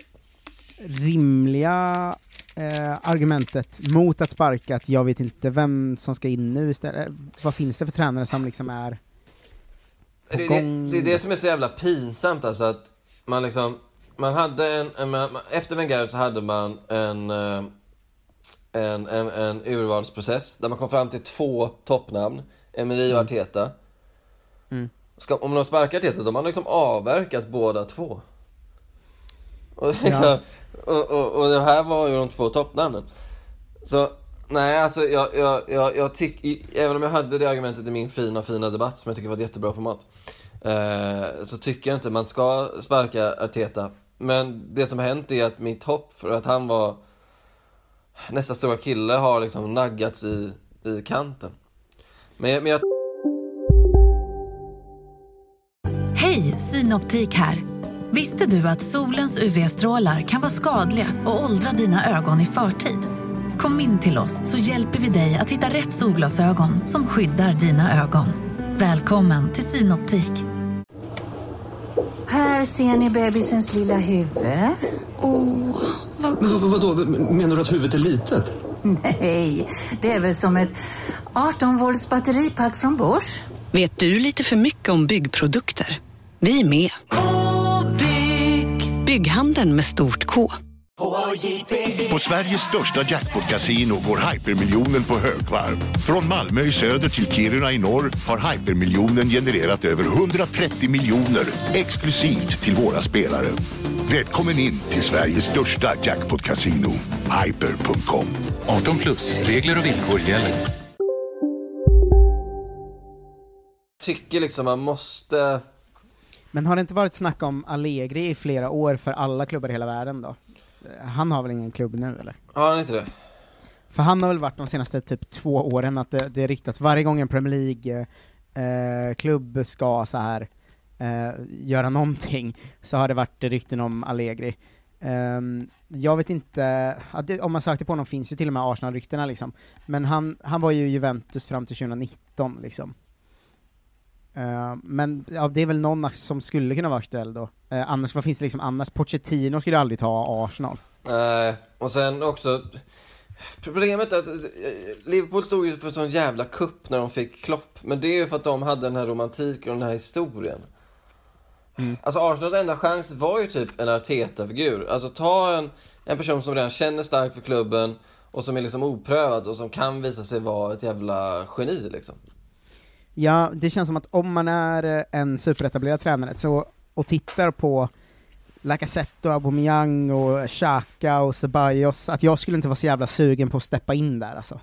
S2: rimliga eh, argumentet mot att sparka att jag vet inte vem som ska in nu istället? Vad finns det för tränare som liksom är på
S4: Det, det,
S2: gång?
S4: det är det som är så jävla pinsamt alltså att man liksom, man hade en, en man, efter Wenger så hade man en, eh, en, en, en urvalsprocess där man kom fram till två toppnamn, Emery och Arteta.
S2: Mm.
S4: Ska, om de sparkar Arteta, då har liksom avverkat båda två. Och,
S2: Ja.
S4: liksom, och, och, och det här var ju de två toppnamnen. Så, nej alltså jag, jag, jag, jag tycker, även om jag hade det argumentet i min fina, fina debatt som jag tycker var ett jättebra format. Eh, så tycker jag inte man ska sparka Arteta. Men det som har hänt är att mitt hopp för att han var nästa stora kille har liksom naggats i, i kanten. Men, men jag
S5: Hej, Synoptik här. Visste du att solens UV-strålar kan vara skadliga och åldra dina ögon i förtid? Kom in till oss så hjälper vi dig att hitta rätt solglasögon som skyddar dina ögon. Välkommen till Synoptik.
S6: Här ser ni bebisens lilla huvud.
S7: Åh, vad... Men, vadå, menar du att huvudet är litet?
S6: Nej, det är väl som ett 18 volts batteripack från Bosch.
S8: Vet du lite för mycket om byggprodukter? Vi är med. -bygg. Bygghandeln med stort K.
S9: På Sveriges största jackpot-kasino går hypermiljonen på högvarv. Från Malmö i söder till Kiruna i norr har hypermiljonen genererat över 130 miljoner exklusivt till våra spelare. Välkommen in till Sveriges största jackpot-kasino, hyper.com.
S10: 18 plus, regler och villkor gäller.
S4: tycker liksom man måste...
S2: Men har det inte varit snack om Allegri i flera år för alla klubbar i hela världen då? Eh, Han har väl ingen klubb nu eller?
S4: Har han inte det?
S2: För han har väl varit de senaste typ två åren att det, det riktats, varje gång en Premier League-klubb ska så här eh, göra någonting, så har det varit rykten om Allegri. Ehm, jag vet inte, det, om man sökte på honom finns ju till och med Arsenal-ryktena liksom, men han, han var ju i Juventus fram till 2019 liksom. Ehm, men ja, det är väl någon som skulle kunna vara aktuell då. Eh, annars, vad finns det liksom annars? Pochettino skulle aldrig ta Arsenal.
S4: Nej, och sen också Problemet är att eh, Liverpool stod ju för sån jävla kupp när de fick Klopp Men det är ju för att de hade den här romantiken och den här historien Alltså Arsenals enda chans var ju typ en Arteta-figur Alltså ta en, en person som redan känner starkt för klubben Och som är liksom oprövad och som kan visa sig vara ett jävla geni liksom
S2: Ja, det känns som att om man är eh, en superetablerad tränare så, och tittar på Lacazette och Aubameyang och Xhaka och Ceballos, att jag skulle inte vara så jävla sugen på att steppa in där alltså.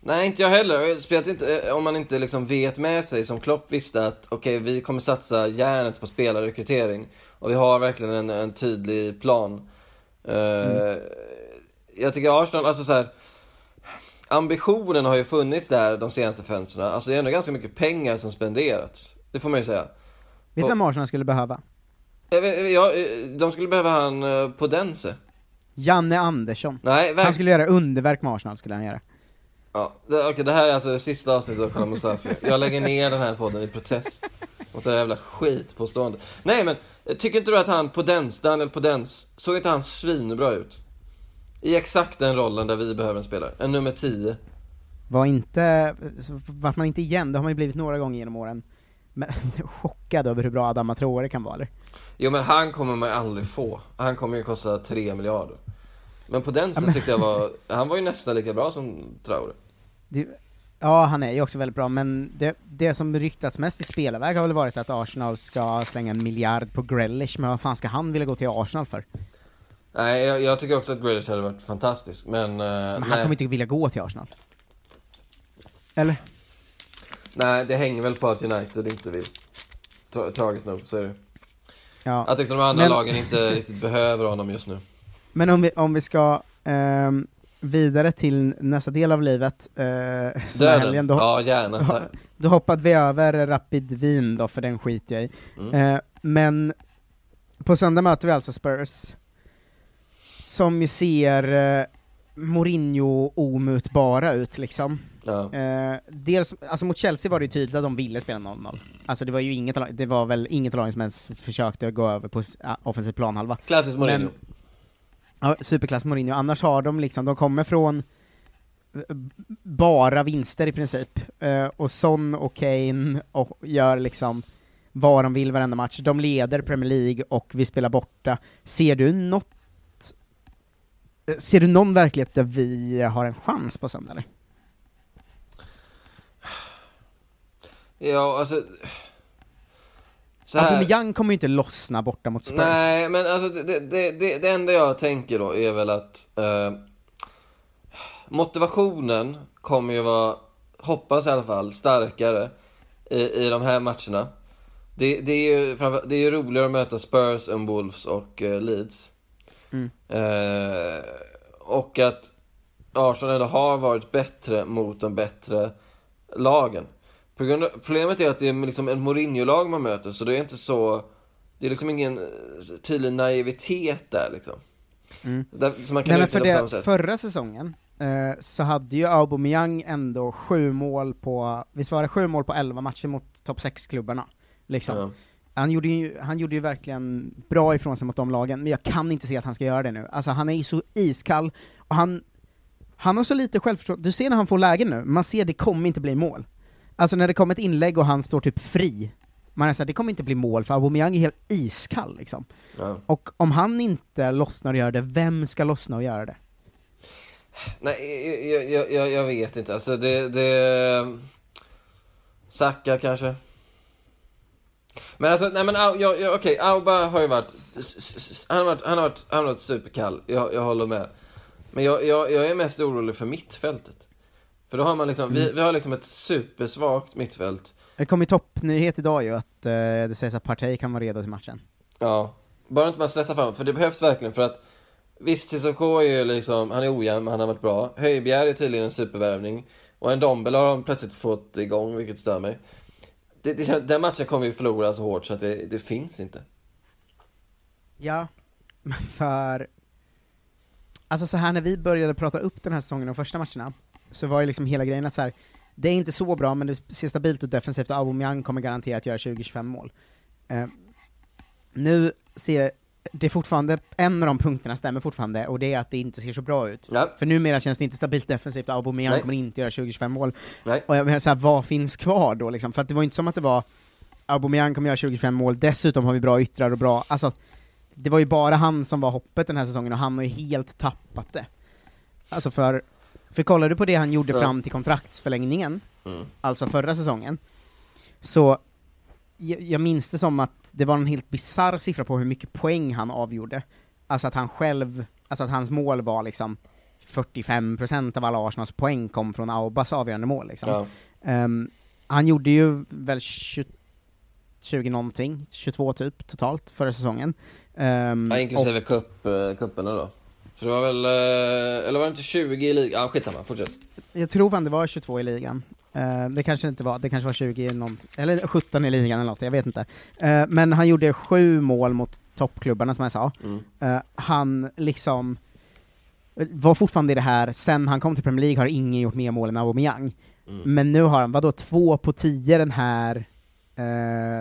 S4: Nej, inte jag heller. Speciellt inte eh, om man inte liksom vet med sig, som Klopp visste att okej, vi kommer satsa järnet på spelarrekrytering. Och vi har verkligen en, en tydlig plan. Eh, Jag tycker Arsenal, alltså så här. Ambitionen har ju funnits där de senaste fönstren. Alltså det är ändå ganska mycket pengar som spenderats. Det får man ju säga.
S2: Vet du vem Arsenal skulle behöva?
S4: Jag vet- Ja, eh, de skulle behöva han eh, på Dense.
S2: Janne Andersson.
S4: Nej, verk-
S2: Han skulle göra underverk med Arsenal, skulle han göra.
S4: Ja, det, okej, det här är alltså det sista avsnittet av Kolla Mustafi. Jag lägger ner den här podden i protest mot det här jävla skitpåståendet. Nej men, tycker inte du att han Podens, Daniel Podens, såg inte han svinbra ut? I exakt den rollen där vi behöver en spelare, en nummer 10
S2: Var inte, vart man inte igen, det har man ju blivit några gånger genom åren, men chockad över hur bra Adama Traore kan vara eller?
S4: Jo men han kommer man ju aldrig få, han kommer ju kosta 3 miljarder. Men på den
S2: men-
S4: tyckte jag var, han var ju nästan lika bra som Traore.
S2: Det, ja, han är ju också väldigt bra, men det, det som ryktats mest i spelarväg har väl varit att Arsenal ska slänga en miljard på Grealish, men vad fan ska han vilja gå till Arsenal för?
S4: Nej jag, jag tycker också att Grealish hade varit fantastisk, men, eh,
S2: Men han
S4: nej.
S2: kommer inte vilja gå till Arsenal. Eller?
S4: nej det hänger väl på att United inte vill Tra Tragiskt nog, så är det
S2: Ja.
S4: Att liksom de andra
S2: Men-
S4: lagen inte riktigt behöver honom just nu
S2: Men om vi, om vi ska ehm, vidare till nästa del av livet, eh,
S4: Döden.
S2: helgen, då,
S4: Ja, gärna,
S2: då hoppade vi över Rapid Wien då, för den skiter jag i.
S4: Mm.
S2: Eh, men på söndag möter vi alltså Spurs, som ju ser eh, Mourinho-omutbara ut liksom.
S4: Ja.
S2: Eh, dels, alltså mot Chelsea var det ju tydligt att de ville spela 0-0. Alltså det var ju inget, lag- det var väl inget lagen som ens försökte gå över på offensiv planhalva.
S4: Klassiskt Mourinho.
S2: Men- Ja, superklass Mourinho. Annars har de liksom, de kommer från eh, bara vinster i princip. Eh, och Son och Kane och gör liksom vad de vill varenda match. De leder Premier League och vi spelar borta. Ser du något Ser du någon verklighet där vi har en chans på söndag eller?
S4: Ja, alltså så här.
S2: Aubameyang kommer ju inte lossna borta mot Spurs.
S4: Nej, men alltså det, det, det, det enda jag tänker då är väl att eh, motivationen kommer ju vara, hoppas i alla fall, starkare i, i de här matcherna. Det, det, är ju, det är roligare att möta Spurs än Wolves och eh, Leeds.
S2: Mm.
S4: Eh, och att Arsenal ändå har varit bättre mot de bättre lagen. Av, problemet är att det är liksom en Mourinho-lag man möter, så det är inte så... Det är liksom ingen eh, tydlig naivitet där liksom.
S2: Mm.
S4: Där, som man kan
S2: Nej, men för det,
S4: sätt.
S2: förra säsongen eh, så hade ju Aubameyang ändå sju mål på, visst var det sju mål på elva matcher mot topp 6-klubbarna? Liksom.
S4: Ja.
S2: Han, gjorde ju, han gjorde ju verkligen bra ifrån sig mot de lagen, men jag kan inte se att han ska göra det nu. Alltså han är ju så iskall, och han, han har så lite självförtroende, du ser när han får lägen nu, man ser det kommer inte bli mål. Alltså när det kommer ett inlägg och han står typ fri, man är såhär, det kommer inte bli mål för Aubameyang är helt iskall liksom.
S4: Ja.
S2: Och om han inte lossnar och gör det, vem ska lossna och göra det?
S4: Nej, jag, jag, jag, jag vet inte. Alltså det... det... Saka kanske? Men alltså, nej men jag, jag, okej, Auba har ju varit, han har varit, han har varit, han har varit superkall, jag, jag håller med. Men jag, jag, jag är mest orolig för mittfältet. För då har man liksom, vi, vi har liksom ett supersvagt mittfält.
S2: Det kom ju toppnyhet idag ju, att eh, det sägs att Partey kan vara redo till matchen.
S4: Ja, bara inte man stressar fram, för det behövs verkligen för att Visst, Cissoko är ju liksom, han är ojämn men han har varit bra. Höjbjerg är tydligen en supervärvning. Och en Dombel har de plötsligt fått igång, vilket stör mig. Det, det, den matchen kommer vi förlora så hårt så att det, det finns inte.
S2: Ja, men för... Alltså så här när vi började prata upp den här säsongen, de första matcherna, så var ju liksom hela grejen att så här, det är inte så bra, men det ser stabilt ut defensivt och Aubameyang kommer garanterat göra 20-25 mål. Eh, nu ser det fortfarande, en av de punkterna stämmer fortfarande, och det är att det inte ser så bra ut.
S4: Ja.
S2: För numera känns det inte stabilt defensivt, Aubameyang
S4: Nej.
S2: kommer inte göra 20-25 mål.
S4: Nej.
S2: Och jag menar såhär, vad finns kvar då liksom? För att det var inte som att det var Aubameyang kommer göra 25 mål, dessutom har vi bra yttrar och bra, alltså det var ju bara han som var hoppet den här säsongen och han har ju helt tappat det. Alltså för, för kollar du på det han gjorde
S4: Ja.
S2: fram till kontraktsförlängningen,
S4: Mm.
S2: alltså förra säsongen, så jag, minns det som att det var en helt bizarr siffra på hur mycket poäng han avgjorde. Alltså att han själv, alltså att hans mål var liksom 45% av alla Arsenals poäng kom från Aubas avgörande mål liksom.
S4: Ja.
S2: Ehm, han gjorde ju väl 20, 20 någonting, 22 typ totalt förra säsongen. Um,
S4: Ja, inklusive cup, eh, cuperna då. För det var väl, eh, eller var det inte 20 i ligan? Ja, skitsamma, fortsätt.
S2: Jag tror fan det var 22 i ligan. Eh, det kanske inte var, det kanske var 20 i någon, eller 17 i ligan eller något, jag vet inte. Eh, men han gjorde sju mål mot toppklubbarna som jag sa.
S4: Mm.
S2: Eh, han liksom var fortfarande i det här, sen han kom till Premier League har ingen gjort mer mål än Aubameyang.
S4: Mm.
S2: Men nu har han, vadå, två på tio den här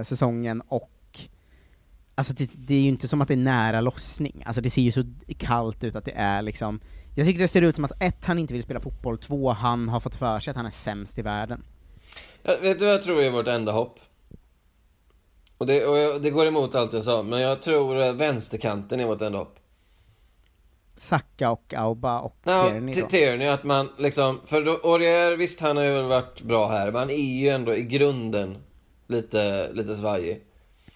S2: säsongen och Alltså det, det är ju inte som att det är nära lossning, alltså det ser ju så kallt ut att det är liksom Jag tycker det ser ut som att ett, han inte vill spela fotboll, två, han har fått för sig att han är sämst i världen.
S4: Jag, vet du vad jag tror är vårt enda hopp? Och det, och jag, det går emot allt jag sa, men jag tror vänsterkanten är vårt enda hopp.
S2: Saka och Auba och
S4: Ja,
S2: Tierney då.
S4: Tierney, att man liksom, för då, Aurier, visst han har ju varit bra här, men han är ju ändå i grunden lite, lite svajig.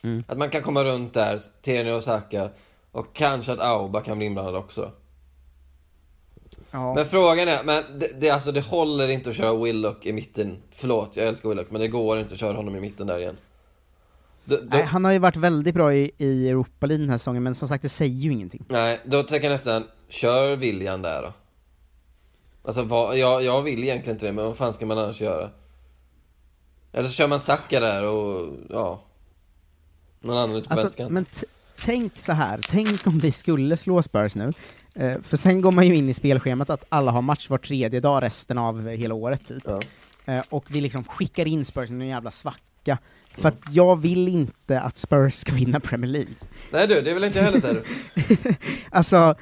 S2: Mm.
S4: Att man kan komma runt där, Tierney och Saka, och kanske att Auba kan bli inblandad också.
S2: Ja.
S4: Men frågan är, men det, det, alltså, det håller inte att köra Willock i mitten. Förlåt, jag älskar Willock, men det går inte att köra honom i mitten där igen. Då, då,
S2: Nej, han har ju varit väldigt bra i, i Europa League den här säsongen, men som sagt det säger ju ingenting.
S4: Nej, då tänker jag nästan, kör William där då. Alltså, vad, jag, jag vill egentligen inte det, men vad fan ska man annars göra? Eller så kör man Saka där och, ja... Någon annan ute på
S2: Alltså, men tänk så här. tänk om vi skulle slå Spurs nu, för sen går man ju in i spelschemat att alla har match var tredje dag resten av hela året typ. Eh, och vi liksom skickar in Spurs i en jävla svacka, för att jag vill inte att Spurs ska vinna Premier League.
S4: Nej du, det vill inte jag heller säger du.
S2: Alltså,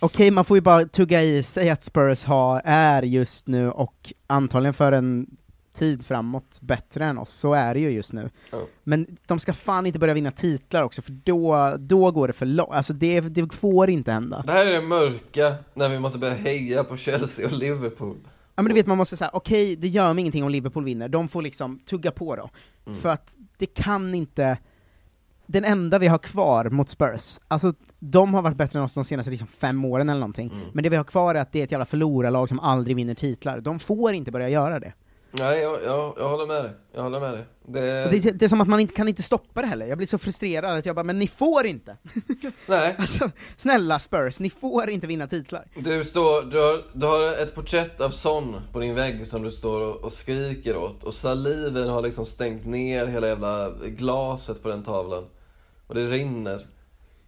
S2: okej man får ju bara tugga i sig att Spurs har, är just nu, och antagligen för en tid framåt bättre än oss, så är det ju just nu.
S4: Ja.
S2: Men de ska fan inte börja vinna titlar också, för då, då går det för långt. Alltså det, det får inte hända.
S4: Det här är det mörka, när vi måste börja heja på Chelsea och Liverpool.
S2: Ja men du vet, man måste säga, okej, det gör mig ingenting om Liverpool vinner, de får liksom tugga på då.
S4: Mm.
S2: För att det kan inte, den enda vi har kvar mot Spurs, alltså de har varit bättre än oss de senaste liksom, fem åren eller någonting,
S4: Mm.
S2: men det vi har kvar är att det är ett jävla förlorarlag som aldrig vinner titlar, de får inte börja göra det.
S4: Nej, jag, jag, jag håller med dig. Jag håller med dig. Det...
S2: Det, det är som att man inte kan inte stoppa det heller, jag blir så frustrerad att jag bara, men ni får inte!
S4: Nej.
S2: Alltså, snälla Spurs, ni får inte vinna titlar.
S4: Du, står, du, har, du har ett porträtt av Son på din vägg som du står och, och skriker åt och saliven har liksom stängt ner hela jävla glaset på den tavlan. Och det rinner.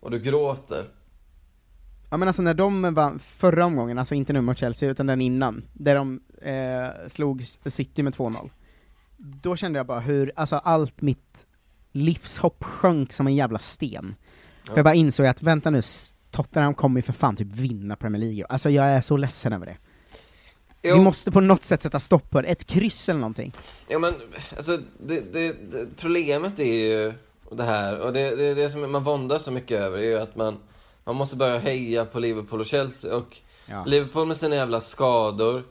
S4: Och du gråter.
S2: Ja men alltså när de vann förra omgången, alltså inte nu mot Chelsea, utan den innan, där de eh, slog City med 2-0, då kände jag bara hur, alltså allt mitt livshopp sjönk som en jävla sten. För jag bara insåg att, vänta nu, Tottenham kommer ju för fan typ vinna Premier League. Alltså jag är så ledsen över det.
S4: Jo.
S2: Vi måste på något sätt sätta stopp på det, ett kryss eller någonting.
S4: Ja men, alltså det, det, det, problemet är ju det här, och det, det, det som man våndas så mycket över är ju att man, man måste börja heja på Liverpool och Chelsea och
S2: Ja.
S4: Liverpool med sina jävla skador.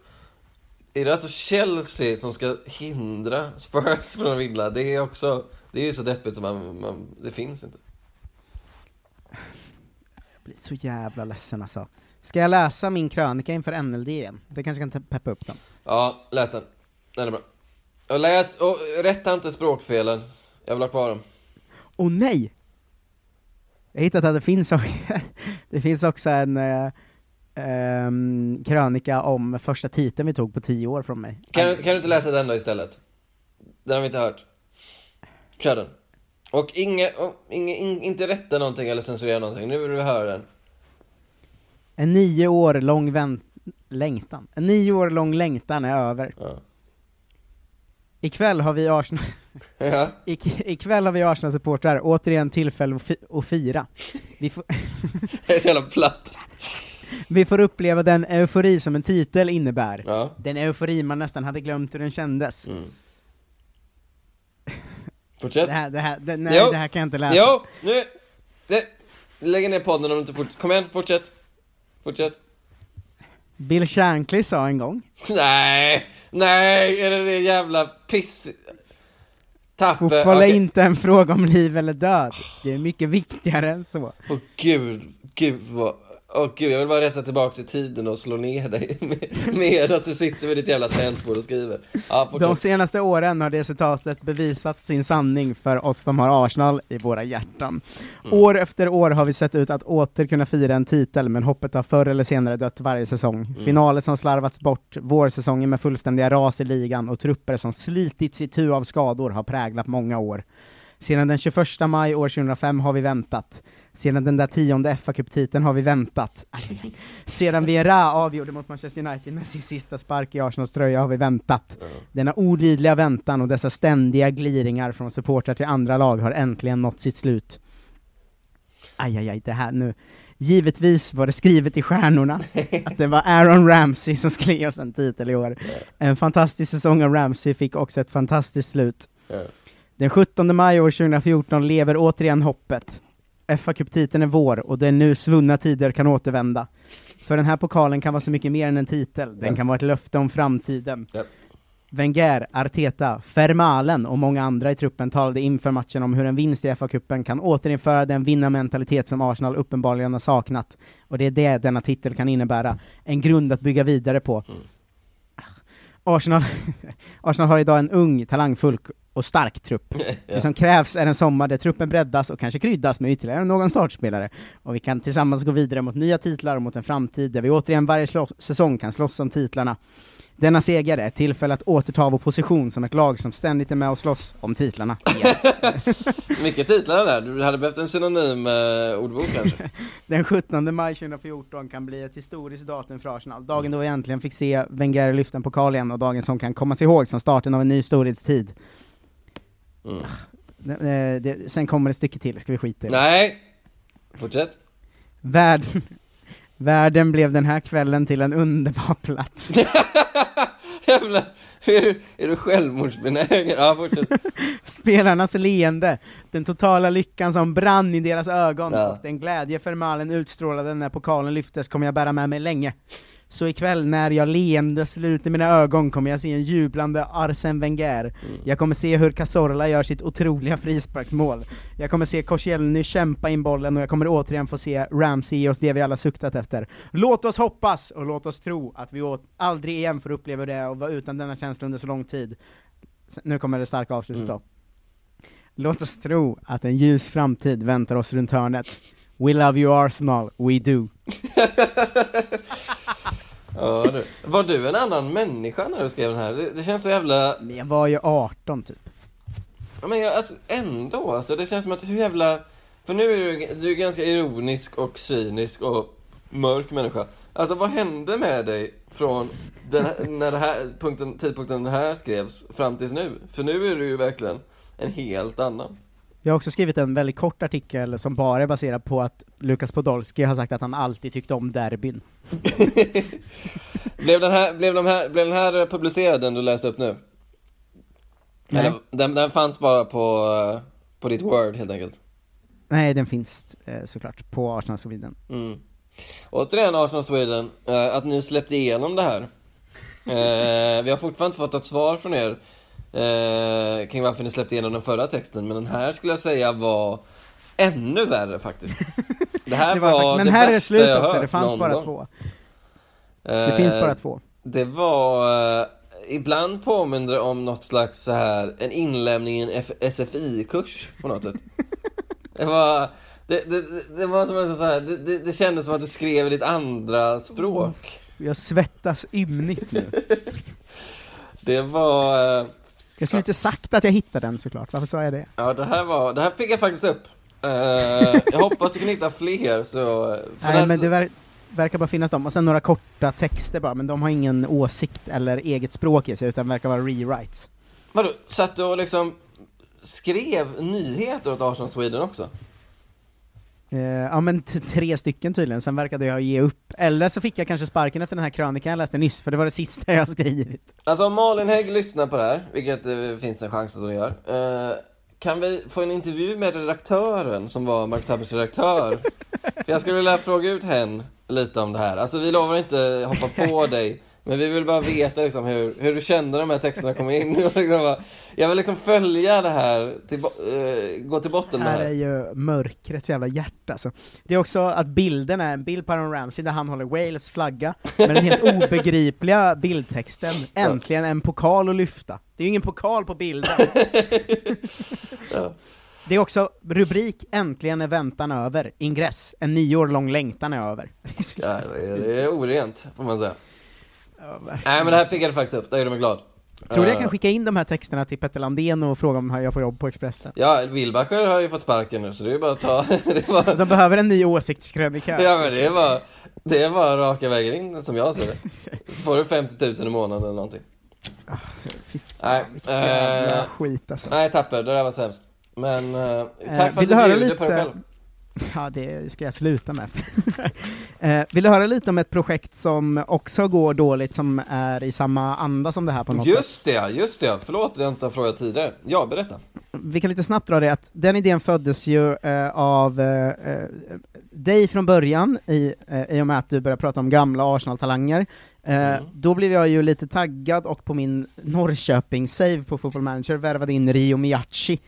S4: Är det alltså Chelsea som ska hindra Spurs från att vinna? Det är också, det är ju så deppigt som man, man det finns inte.
S2: Jag blir så jävla ledsen alltså. Ska jag läsa min krönika inför NLD igen? Det kanske kan peppa upp dem.
S4: Ja, läs den. Den är bra. Och läs, och rätta inte språkfelen. Jag vill ha kvar dem.
S2: Åh nej! Jag har hittat att det finns, det finns också en ehm, krönika om första titeln vi tog på tio år från mig.
S4: Kan du, kan du inte läsa den då istället? Den har vi inte hört. Kör den. Och inga, och inga, in, inte rätta någonting eller censurera någonting. Nu vill vi höra den.
S2: En nio år lång vänt längtan. En nio år lång längtan är över.
S4: Ja.
S2: Ikväll har vi Arsenal...
S4: Ja.
S2: Ik- ikväll har vi Arsenal-supportrar återigen tillfälle att, fi- att fira. Vi får,
S4: Det är så jävla platt.
S2: vi får uppleva den eufori som en titel innebär.
S4: Ja.
S2: Den eufori man nästan hade glömt hur den kändes.
S4: Mm. Fortsätt.
S2: Det här, det här, det, nej,
S4: Jo.
S2: det här kan jag inte läsa.
S4: Jo, nu! Det, lägg ner podden om du inte fort... Kom igen, fortsätt. Fortsätt.
S2: Bill Shankly sa en gång,
S4: Nej! Nej! Är det det jävla piss... Tappe?
S2: fotboll är inte en fråga om liv eller död. Det är mycket viktigare än så.
S4: Åh gud, gud vad... Åh gud, jag vill bara resa tillbaka till tiden och slå ner dig med, med att du sitter vid ditt jävla tangentbord och skriver. Ja,
S2: De senaste åren har det citatet bevisat sin sanning för oss som har Arsenal i våra hjärtan.
S4: Mm.
S2: År efter år har vi sett ut att åter kunna fira en titel, men hoppet har förr eller senare dött varje säsong.
S4: Mm.
S2: Finaler som slarvats bort, vårsäsonger med fullständiga ras i ligan och trupper som slitits i tu av skador har präglat många år. Sedan den 21 maj år 2005 har vi väntat. Sedan den där tionde fa Cup-titeln har vi väntat. Sedan Vera avgjorde mot Manchester United med sin sista spark i Arsenals tröja har vi väntat. Denna olidliga väntan och dessa ständiga gliringar från supportrar till andra lag har äntligen nått sitt slut. Aj, aj, aj, det här nu. Givetvis var det skrivet i stjärnorna att det var Aaron Ramsey som skulle ge oss en titel i år. En fantastisk säsong av Ramsey fick också ett fantastiskt slut. Den 17 maj år 2014 lever återigen hoppet. fa Cup-titeln är vår och det är nu svunna tider kan återvända. För den här pokalen kan vara så mycket mer än en titel, den kan vara ett löfte om framtiden.
S4: Ja.
S2: Wenger, Arteta, Fermalen och många andra i truppen talade inför matchen om hur en vinst i FA-cupen kan återinföra den vinnarmentalitet som Arsenal uppenbarligen har saknat. Och det är det denna titel kan innebära. En grund att bygga vidare på. Arsenal, Arsenal har idag en ung, talangfull och stark trupp. Det som krävs är en sommar där truppen breddas och kanske kryddas med ytterligare någon startspelare. Och vi kan tillsammans gå vidare mot nya titlar och mot en framtid där vi återigen varje säsong kan slåss om titlarna. Denna seger är ett tillfälle att återta vår position som ett lag som ständigt är med och slåss om titlarna.
S4: Mycket titlar där, du hade behövt en synonym eh, ordbok kanske.
S2: Den 17 maj 2014 kan bli ett historiskt datum för Arsenal. Dagen då vi äntligen fick se Wenger lyfta en pokal igen och dagen som kan kommas ihåg som starten av en ny storhetstid.
S4: Mm.
S2: Det, det, det, sen kommer ett stycke till, ska vi skita i det?
S4: Nej! Fortsätt.
S2: Världen, världen blev den här kvällen till en underbar plats.
S4: Jävlar, är du, är du självmordsbenägen? Ja, fortsätt.
S2: Spelarnas leende, den totala lyckan som brann i deras ögon
S4: Ja.
S2: den glädje Fermalen utstrålade när pokalen lyftes kommer jag bära med mig länge. Så ikväll när jag leende sluter mina ögon kommer jag se en jublande Arsene Wenger. Jag kommer se hur Cazorla gör sitt otroliga frisparksmål. Jag kommer se Koscielny kämpa in bollen och jag kommer återigen få se Ramsey ge oss det vi alla suktat efter. Låt oss hoppas och låt oss tro att vi aldrig igen får uppleva det och vara utan denna känsla under så lång tid. Nu kommer det starka avslutet då. Låt oss tro att en ljus framtid väntar oss runt hörnet. We love you Arsenal, we do.
S4: Ja, du. Var du en annan människa när du skrev den här? Det, det känns så jävla...
S2: Men jag var ju 18 typ.
S4: Ja, men jag, alltså, ändå, alltså, det känns som att hur jävla... För nu är du, du är ganska ironisk och cynisk och mörk människa. Alltså vad hände med dig från den här, när det här punkten, tidpunkten det här skrevs fram tills nu? För nu är du ju verkligen en helt annan.
S2: Jag har också skrivit en väldigt kort artikel som bara är baserad på att Lukas Podolski har sagt att han alltid tyckte om derbyn.
S4: Blev den här, blev de här, blev den här publicerad den du läste upp nu?
S2: Nej.
S4: Eller, den, den fanns bara på, på ditt Word helt enkelt?
S2: Nej, den finns eh, såklart på Arsenal Sweden.
S4: Mm. Återigen Arsenal Sweden, eh, att ni släppte igenom det här. Eh, vi har fortfarande inte fått ett svar från er eh, kring varför ni släppte igenom den förra texten, men den här skulle jag säga var ännu värre faktiskt. Det här
S2: Det
S4: var,
S2: var faktiskt, men
S4: det
S2: här är det slut också, det fanns bara
S4: gång.
S2: två.
S4: Eh,
S2: Det finns bara två.
S4: Det var, eh, ibland påminner om något slags så här, en inlämning i en SFI-kurs på något sätt. Det var, det, det, det- var som så här, det, det, det kändes som att du skrev i ditt andra språk.
S2: Jag svettas ymnigt nu.
S4: Det var, eh,
S2: Jag skulle inte sagt att jag hittade den såklart, varför sa jag det?
S4: ja det här var, det här piggar faktiskt upp. Eh, jag hoppas du kan hitta fler så,
S2: Nej men det ver verkar bara finnas dem, och sen några korta texter bara, men de har ingen åsikt eller eget språk i sig, utan verkar vara rewrites.
S4: Vadå, satt du och liksom skrev nyheter åt Arsenal Sweden också?
S2: Eh, ja men tre stycken tydligen, sen verkade jag ge upp. Eller så fick jag kanske sparken efter den här krönikan jag läste nyss, för det var det sista jag skrivit.
S4: Alltså om Malin Hägg lyssnar på det här, vilket det finns en chans att hon gör, eh, kan vi få en intervju med redaktören som var Mark Tappers redaktör? För jag skulle vilja fråga ut henne lite om det här. Alltså vi lovar inte hoppa på dig, men vi vill bara veta liksom hur, hur du kände de här texterna kom in. Liksom jag vill liksom följa det här, till, eh, gå till botten med det
S2: här är
S4: här.
S2: ju mörkrets jävla hjärta alltså. Det är också att bilden är en bild på Aaron Ramsey där han håller Wales flagga, med den helt obegripliga bildtexten, äntligen en pokal att lyfta. Det är ju ingen pokal på bilden. Det är också rubrik, äntligen är väntan över, ingress, en nio år lång längtan är över.
S4: Ja, det är, det är orent, får man säga.
S2: Ja.
S4: Nej men det här piggade faktiskt upp, det gjorde mig glad.
S2: Tror du jag
S4: Eh,
S2: kan skicka in de här texterna till Petter Landén och fråga om jag får jobb på Expressen?
S4: Ja, Wilbacher har ju fått sparken nu så det är bara att ta, bara...
S2: De behöver en ny åsiktskrönika.
S4: Ja men det är bara, det är bara raka vägen in som jag ser det. Så får du 50 000 i månaden eller någonting. Nej,
S2: jävla
S4: eh,
S2: skit alltså.
S4: nej Tapper, det där var sämst. Men, eh,
S2: Eh,
S4: tack för att
S2: du
S4: du bjuder på dig
S2: lite-
S4: själv.
S2: Ja, det ska jag sluta med. eh, vill du höra lite om ett projekt som också går dåligt, som är i samma anda som det här på något sätt?
S4: Just det, just det. Förlåt, inte har frågat tidigare. Ja, berätta.
S2: Vi kan lite snabbt dra det att den idén föddes ju eh, av eh, dig från början, i, eh, i och med att du började prata om gamla Arsenal-talanger. Eh, Då blev jag ju lite taggad och på min Norrköping-save på Football Manager värvade in Rio Miyachi.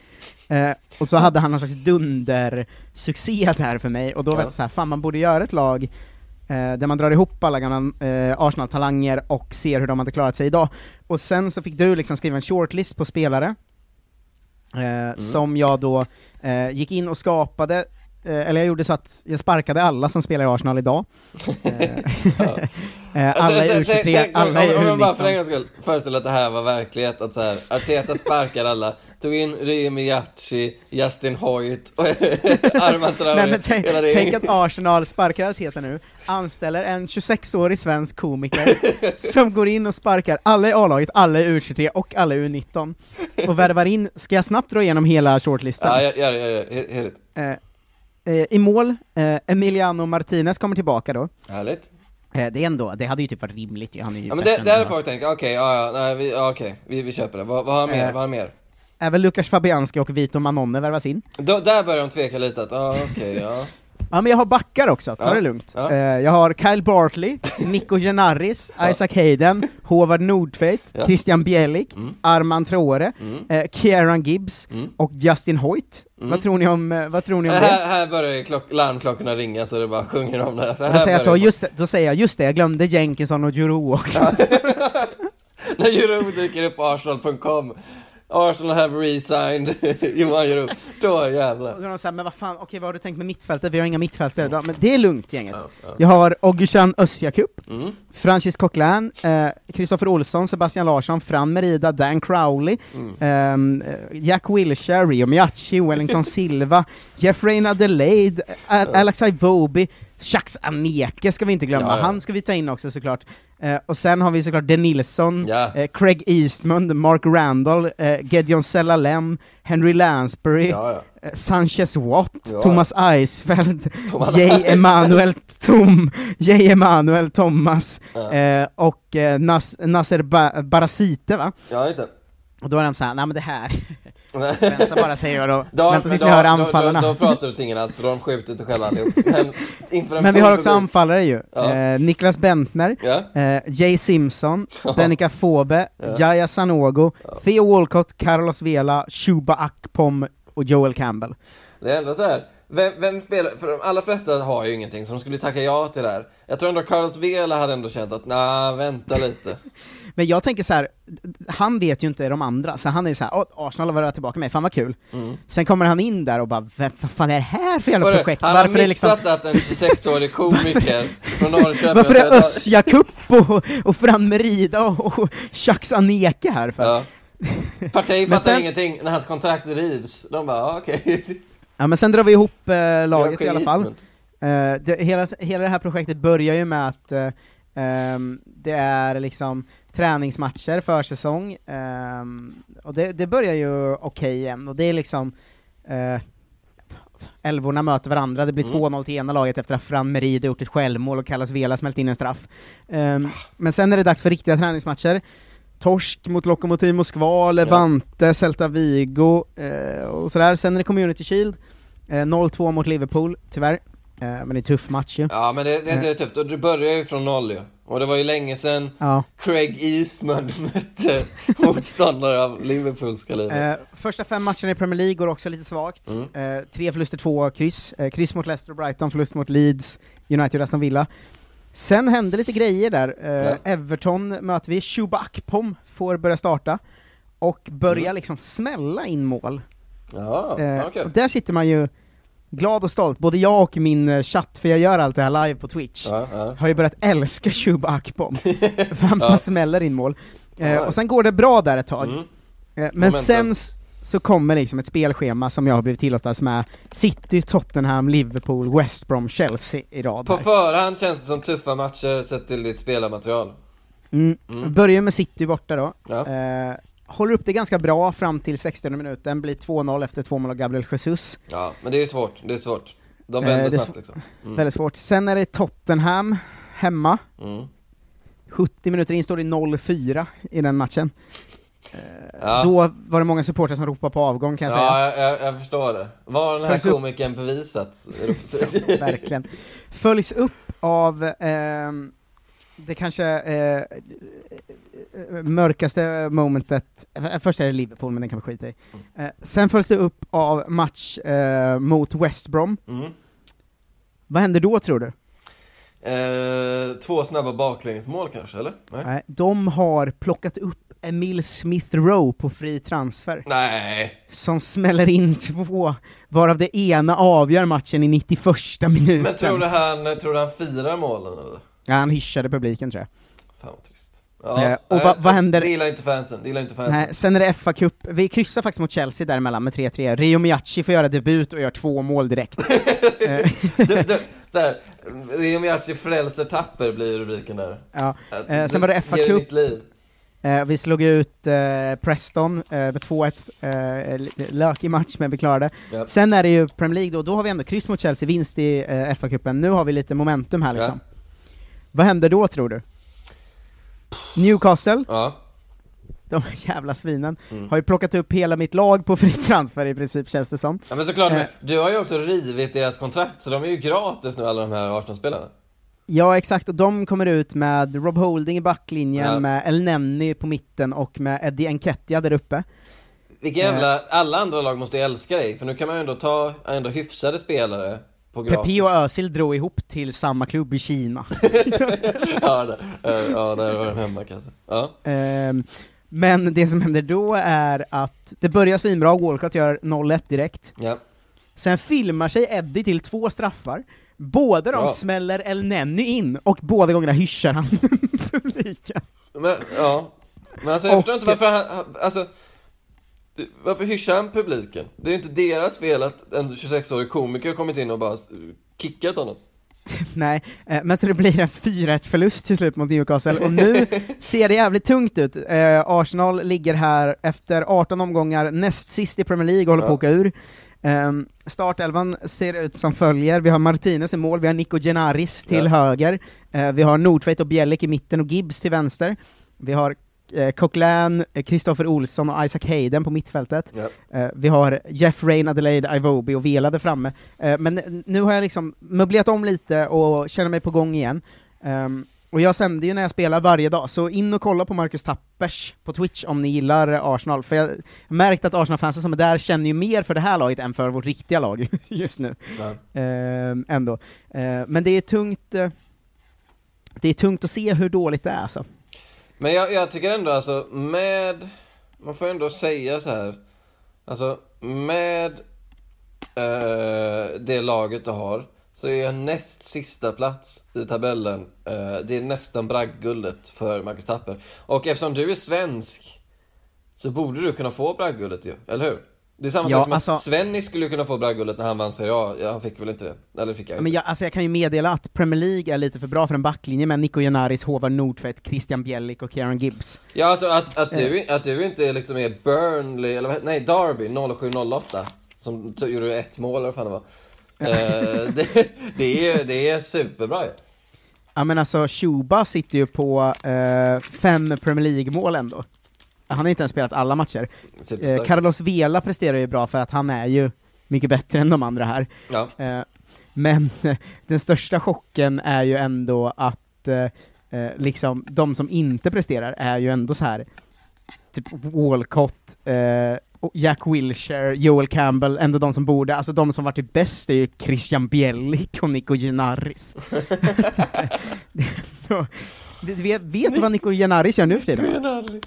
S2: Eh, och så hade han någon slags dunder-succé där för mig, och då var det så här, fan man borde göra ett lag eh, där man drar ihop alla gamla eh, Arsenal-talanger och ser hur de hade klarat sig idag. Och sen så fick du liksom skriva en shortlist på spelare, eh, som jag då eh, gick in och skapade, eller jag gjorde så att jag sparkade alla som spelar i Arsenal idag. Eh, eh, alla i
S4: Tänk-
S2: U23,
S4: tänk-
S2: alla i
S4: om, om jag bara för en
S2: U19.
S4: gång skull föreställer att det här var verklighet, att så här, Arteta sparkar alla, tog in Rio Miyachi, Justin Hoyt och Arman Traoré,
S2: tänk, tänk att Arsenal sparkar Arteta nu, anställer en 26-årig svensk komiker som går in och sparkar alla i A-laget, alla i U23 och alla i U19 och värvar in, ska jag snabbt dra igenom hela shortlisten?
S4: Ja, gör det, gör det.
S2: Eh, I mål, eh, Emiliano Martinez kommer tillbaka då.
S4: Härligt.
S2: Eh, det är ändå, det hade ju typ varit rimligt ju, han är ju
S4: Ja men det, har
S2: vad-
S4: folk tänkt, okej, ja, ja, nej, vi, ja, okej, vi, vi köper det. Vad, vad har han mer?
S2: Eh.
S4: Vad har han mer?
S2: Även Lukas Fabianski och Vito Manone värvas in.
S4: Då, där börjar de tveka lite, att, ja okej, ja.
S2: Ja men jag har backar också, ta
S4: Ja.
S2: det lugnt.
S4: Ja.
S2: Eh, jag har Kyle Bartley, Nico Gennaris, Isaac Hayden, Håvard Nordtveit,
S4: Ja.
S2: Christian Bielik,
S4: Mm.
S2: Arman Traore,
S4: Mm.
S2: eh, Kieran Gibbs
S4: Mm.
S2: och Justin Hoyt.
S4: Mm.
S2: Vad tror ni om, eh, vad tror ni om
S4: här,
S2: det?
S4: här börjar klock, larmklockorna ringa så det bara sjunger om det. Så
S2: Då
S4: här
S2: säger, jag så, just, då säger jag just det, jag glömde Jenkinson och Juro också.
S4: När Juro dyker upp på arsenal.com Arsenal have resigned Johan Juro, då jävlar.
S2: Och då är de så här, men vad fan, okej vad har du tänkt med mittfältet? Vi har inga mittfältare idag, men det är lugnt gänget.
S4: Ja, ja.
S2: Jag har Ogushan Özjakup,
S4: Mm.
S2: Francis Coquelin, eh, Kristoffer Olsson, Sebastian Larsson, Fran Merida, Dan Crowley,
S4: Mm.
S2: ehm, eh, Jack Wilshere, Rio Miyachi, Wellington Silva, Jeffrey Adelaide, Al Alex Iwobi, Shax Aneke ska vi inte glömma,
S4: Ja, ja.
S2: han ska vi ta in också såklart. Eh, och sen har vi såklart De Nilsson,
S4: Ja.
S2: eh, Craig Eastmond, Mark Randall, eh, Gedeon Sellalem, Henry Lansbury, eh, Sanchez Watt. Thomas Eisfeld,
S4: Thomas
S2: J. Emanuel Tom, J. Emanuel Thomas, eh, och eh, Nas Nasser ba Barasite va?
S4: Ja, just det.
S2: Och då är de såhär, nej men det här, vänta bara säger jag då,
S4: Då,
S2: vänta tills ni hör
S4: då,
S2: anfallarna.
S4: Då, då, då pratar du till ingen alls, för då har de skjutit sig själva allihop. Men,
S2: Men vi har också anfallare ju,
S4: Ja.
S2: eh, Niklas Bentner,
S4: Ja.
S2: eh, Jay Simpson, Benica Fobe,
S4: Ja.
S2: Jaya Sanogo, Theo Walcott, Carlos Vela, Shuba Akpom och Joel Campbell.
S4: Det är ändå så här. Vem, vem spelar, för de allra flesta har ju ingenting, så de skulle tacka ja till det här. Jag tror ändå Carlos Vela hade ändå känt att, nej, vänta lite.
S2: Men jag tänker så här, han vet ju inte de andra, så han är ju såhär, åh, Arsenal har varit tillbaka med, fan vad kul.
S4: Mm.
S2: Sen kommer han in där och bara, vad fan är det här för jävla projekt?
S4: han har
S2: Varför är liksom,
S4: missat att en 26-årig komiker från Norrköping
S2: varför är
S4: har-
S2: Özjakup och, och Fran Merida och, och Shax Aneke här för?
S4: Ja. Parti fattar
S2: sen-
S4: ingenting när hans kontrakt rivs. De bara, ja, okej.
S2: Ja men sen drar vi ihop eh, laget i alla fall. Eh, det, hela, hela det här projektet börjar ju med att eh, ehm, det är liksom träningsmatcher, försäsong, ehm, och det, det börjar ju okej igen, och det är liksom eh, Älvorna möter varandra, det blir
S4: Mm.
S2: 2-0 till ena laget efter att Fran Merida gjort ett självmål och Carlos Vela smält in en straff. Ehm, men sen är det dags för riktiga träningsmatcher. Torsk mot Lokomotiv Moskva, Levante, Celta Vigo eh, och sådär. Sen är det Community Shield, eh, 0-2 mot Liverpool, tyvärr. Eh, men det är en tuff match ju.
S4: Ja, men det, det, det är tufft. Och det börjar ju från noll ju. Och det var ju länge sedan
S2: Ja.
S4: Craig Eastman mötte motståndare av Liverpools kaliber.
S2: Eh, första fem matcherna i Premier League går också lite svagt.
S4: Mm.
S2: Eh, tre förluster, två kryss. Eh, kryss mot Leicester och Brighton, förlust mot Leeds, United och Aston Villa. Sen hände lite grejer där. Eh,
S4: Ja.
S2: Everton möter vi, Shuba Akpom får börja starta, och börja
S4: Mm.
S2: liksom smälla in mål.
S4: Ja,
S2: Eh, och där sitter man ju glad och stolt, både jag och min eh, chatt, för jag gör allt det här live på Twitch,
S4: Ja, ja.
S2: har ju börjat älska Shuba Akpom. för han bara smäller in mål. Eh, och sen går det bra där ett tag.
S4: Mm.
S2: Eh, men
S4: Momentum.
S2: sen så kommer liksom ett spelschema som jag har blivit tillåtas med City, Tottenham, Liverpool, West Brom, Chelsea i rad.
S4: På
S2: här.
S4: förhand känns det som tuffa matcher sett till ditt spelarmaterial.
S2: Mm.
S4: Mm.
S2: Börjar med City borta då.
S4: Ja.
S2: Eh, håller upp det ganska bra fram till 60 minuten, blir 2-0 efter två mål av Gabriel Jesus.
S4: Ja, men det är svårt. Det är svårt. De
S2: Eh,
S4: vänder
S2: är
S4: snabbt liksom. Mm.
S2: Väldigt svårt. Sen är det Tottenham, hemma.
S4: Mm.
S2: 70 minuter in står det 0-4 i den matchen. Eh,
S4: Ja.
S2: Då var det många supportrar som ropade på avgång kan jag säga.
S4: Ja, jag, jag, förstår det. Vad har den här
S2: Följs upp-
S4: komikern bevisat?
S2: Verkligen. Följs upp av ehm, det kanske eh, eh, mörkaste momentet, eh, först är det Liverpool men den kan vi skita i. Eh, sen följs det upp av match eh, mot West Brom.
S4: Mm.
S2: Vad händer då tror du?
S4: Eh, två snabba baklängesmål kanske, eller? Nej.
S2: Nej, de har plockat upp Emil Smith Rowe på fri transfer.
S4: Nej.
S2: Som smäller in två, varav det ena avgör matchen i 91 minuten.
S4: Men tror du han, tror du han firar målen eller?
S2: Ja, han hyschade publiken tror jag.
S4: Fan vad trist. Ja,
S2: Eh, och
S4: nej,
S2: vad- händer-
S4: Det gillar inte fansen, det gillar inte fansen.
S2: Nej, sen är det fa Cup, vi kryssar faktiskt mot Chelsea däremellan med 3-3, Rio Miyachi får göra debut och gör två mål direkt. Eh,
S4: du, du, så här, Rio Miyachi frälser tapper blir rubriken där.
S2: Ja, eh, sen var det FA Cup. Eh, vi slog ut eh, Preston eh, med 2-1, eh, lite lökig match men vi klarade
S4: Ja.
S2: Sen är det ju Premier League då, då har vi ändå kryss mot Chelsea, vinst i eh, FA-cupen, nu har vi lite momentum här liksom. Vad händer då tror du? Newcastle,
S4: Ja.
S2: de jävla svinen,
S4: Mm.
S2: har ju plockat upp hela mitt lag på fri transfer i princip känns det som.
S4: Ja men såklart,
S2: Eh,
S4: men du har ju också rivit deras kontrakt, så de är ju gratis nu alla de här Arsenal-spelarna.
S2: Ja exakt, och de kommer ut med Rob Holding i backlinjen,
S4: Ja.
S2: med El Nenny på mitten och med Eddie Enketia där uppe.
S4: Vilka jävla, alla andra lag måste ju älska dig, för nu kan man ju ändå ta ändå hyfsade spelare.
S2: Pepe och Özil drog ihop till samma klubb i Kina.
S4: ja, där, ja, där var de hemma kanske. Ja.
S2: Ehm, men det som händer då är att det börjar svinbra, Walcott gör 0-1 direkt.
S4: Ja.
S2: Sen filmar sig Eddie till två straffar, båda de
S4: Bra.
S2: smäller El Nenny in, och båda gångerna hyschar han publiken.
S4: Men, ja. Men alltså jag
S2: Och-
S4: förstår inte varför han, alltså det- varför hyschar han publiken? Det är ju inte deras fel att en 26-årig komiker kommit in och bara kickat honom.
S2: Nej, eh, men så det blir en 4-1 förlust till slut mot Newcastle, och nu ser det jävligt tungt ut. Eh, Arsenal ligger här efter 18 omgångar, näst sist i Premier League, och håller på att åka ur. Um, startelvan ser ut som följer, vi har Martinez i mål, vi har Nico Genaris till
S4: Ja.
S2: höger, eh, vi har Nordtveit och Bjellik i mitten och Gibbs till vänster, vi har eh, Coquelin, eh, Christopher Olsson och Isaac Hayden på mittfältet,
S4: Ja.
S2: Eh, vi har Jeff Rain, Adelaide, Ivobi och Vela där framme. Eh, men nu har jag liksom möblerat om lite och känner mig på gång igen. Ehm, och jag sänder ju när jag spelar varje dag, så in och kolla på Marcus Tappers på Twitch om ni gillar Arsenal, för jag har märkt att Arsenal-fansen som är där känner ju mer för det här laget än för vårt riktiga lag just nu. Ehm, ändå. Ehm, men det är tungt, eh, det är tungt att se hur dåligt det är alltså.
S4: Men jag, jag tycker ändå alltså med, man får ändå säga så här. Alltså med eh, det laget du har så är jag näst sista plats i tabellen. Eh, det är nästan bragdguldet för Marcus Tapper. Och eftersom du är svensk så borde du kunna få bragdguldet ju, eller hur? Det är samma
S2: Ja,
S4: sak som
S2: alltså-
S4: att Svenny skulle kunna få bragdguldet när han vann Serie A. Ja, han fick väl inte det? Eller fick jag inte?
S2: Men jag, alltså jag kan ju meddela att Premier League är lite för bra för en backlinje med Nico Genaris, Håvard Nordtveit, Christian Bjellik och Kieran Gibbs.
S4: Ja, alltså att, att,
S2: Eh.
S4: du, att du inte liksom är Burnley, eller nej, Derby 0708 Som gjorde ett mål eller vad fan det var Eh, det, det, är, det är superbra ju
S2: Ja men alltså, Shuba sitter ju på eh, fem Premier League-mål ändå. Han har inte ens spelat alla matcher. Eh, Carlos Vela presterar ju bra för att han är ju mycket bättre än de andra här.
S4: Ja.
S2: Eh, men den största chocken är ju ändå att eh, eh, liksom, de som inte presterar är ju ändå så här typ Walcott, eh, och Jack Wilshere, Joel Campbell, ändå de som borde, alltså de som varit typ bäst är ju Christian Bjellik och Nico Genaris. du vet, vet du vad Nico Genaris gör nu för tiden?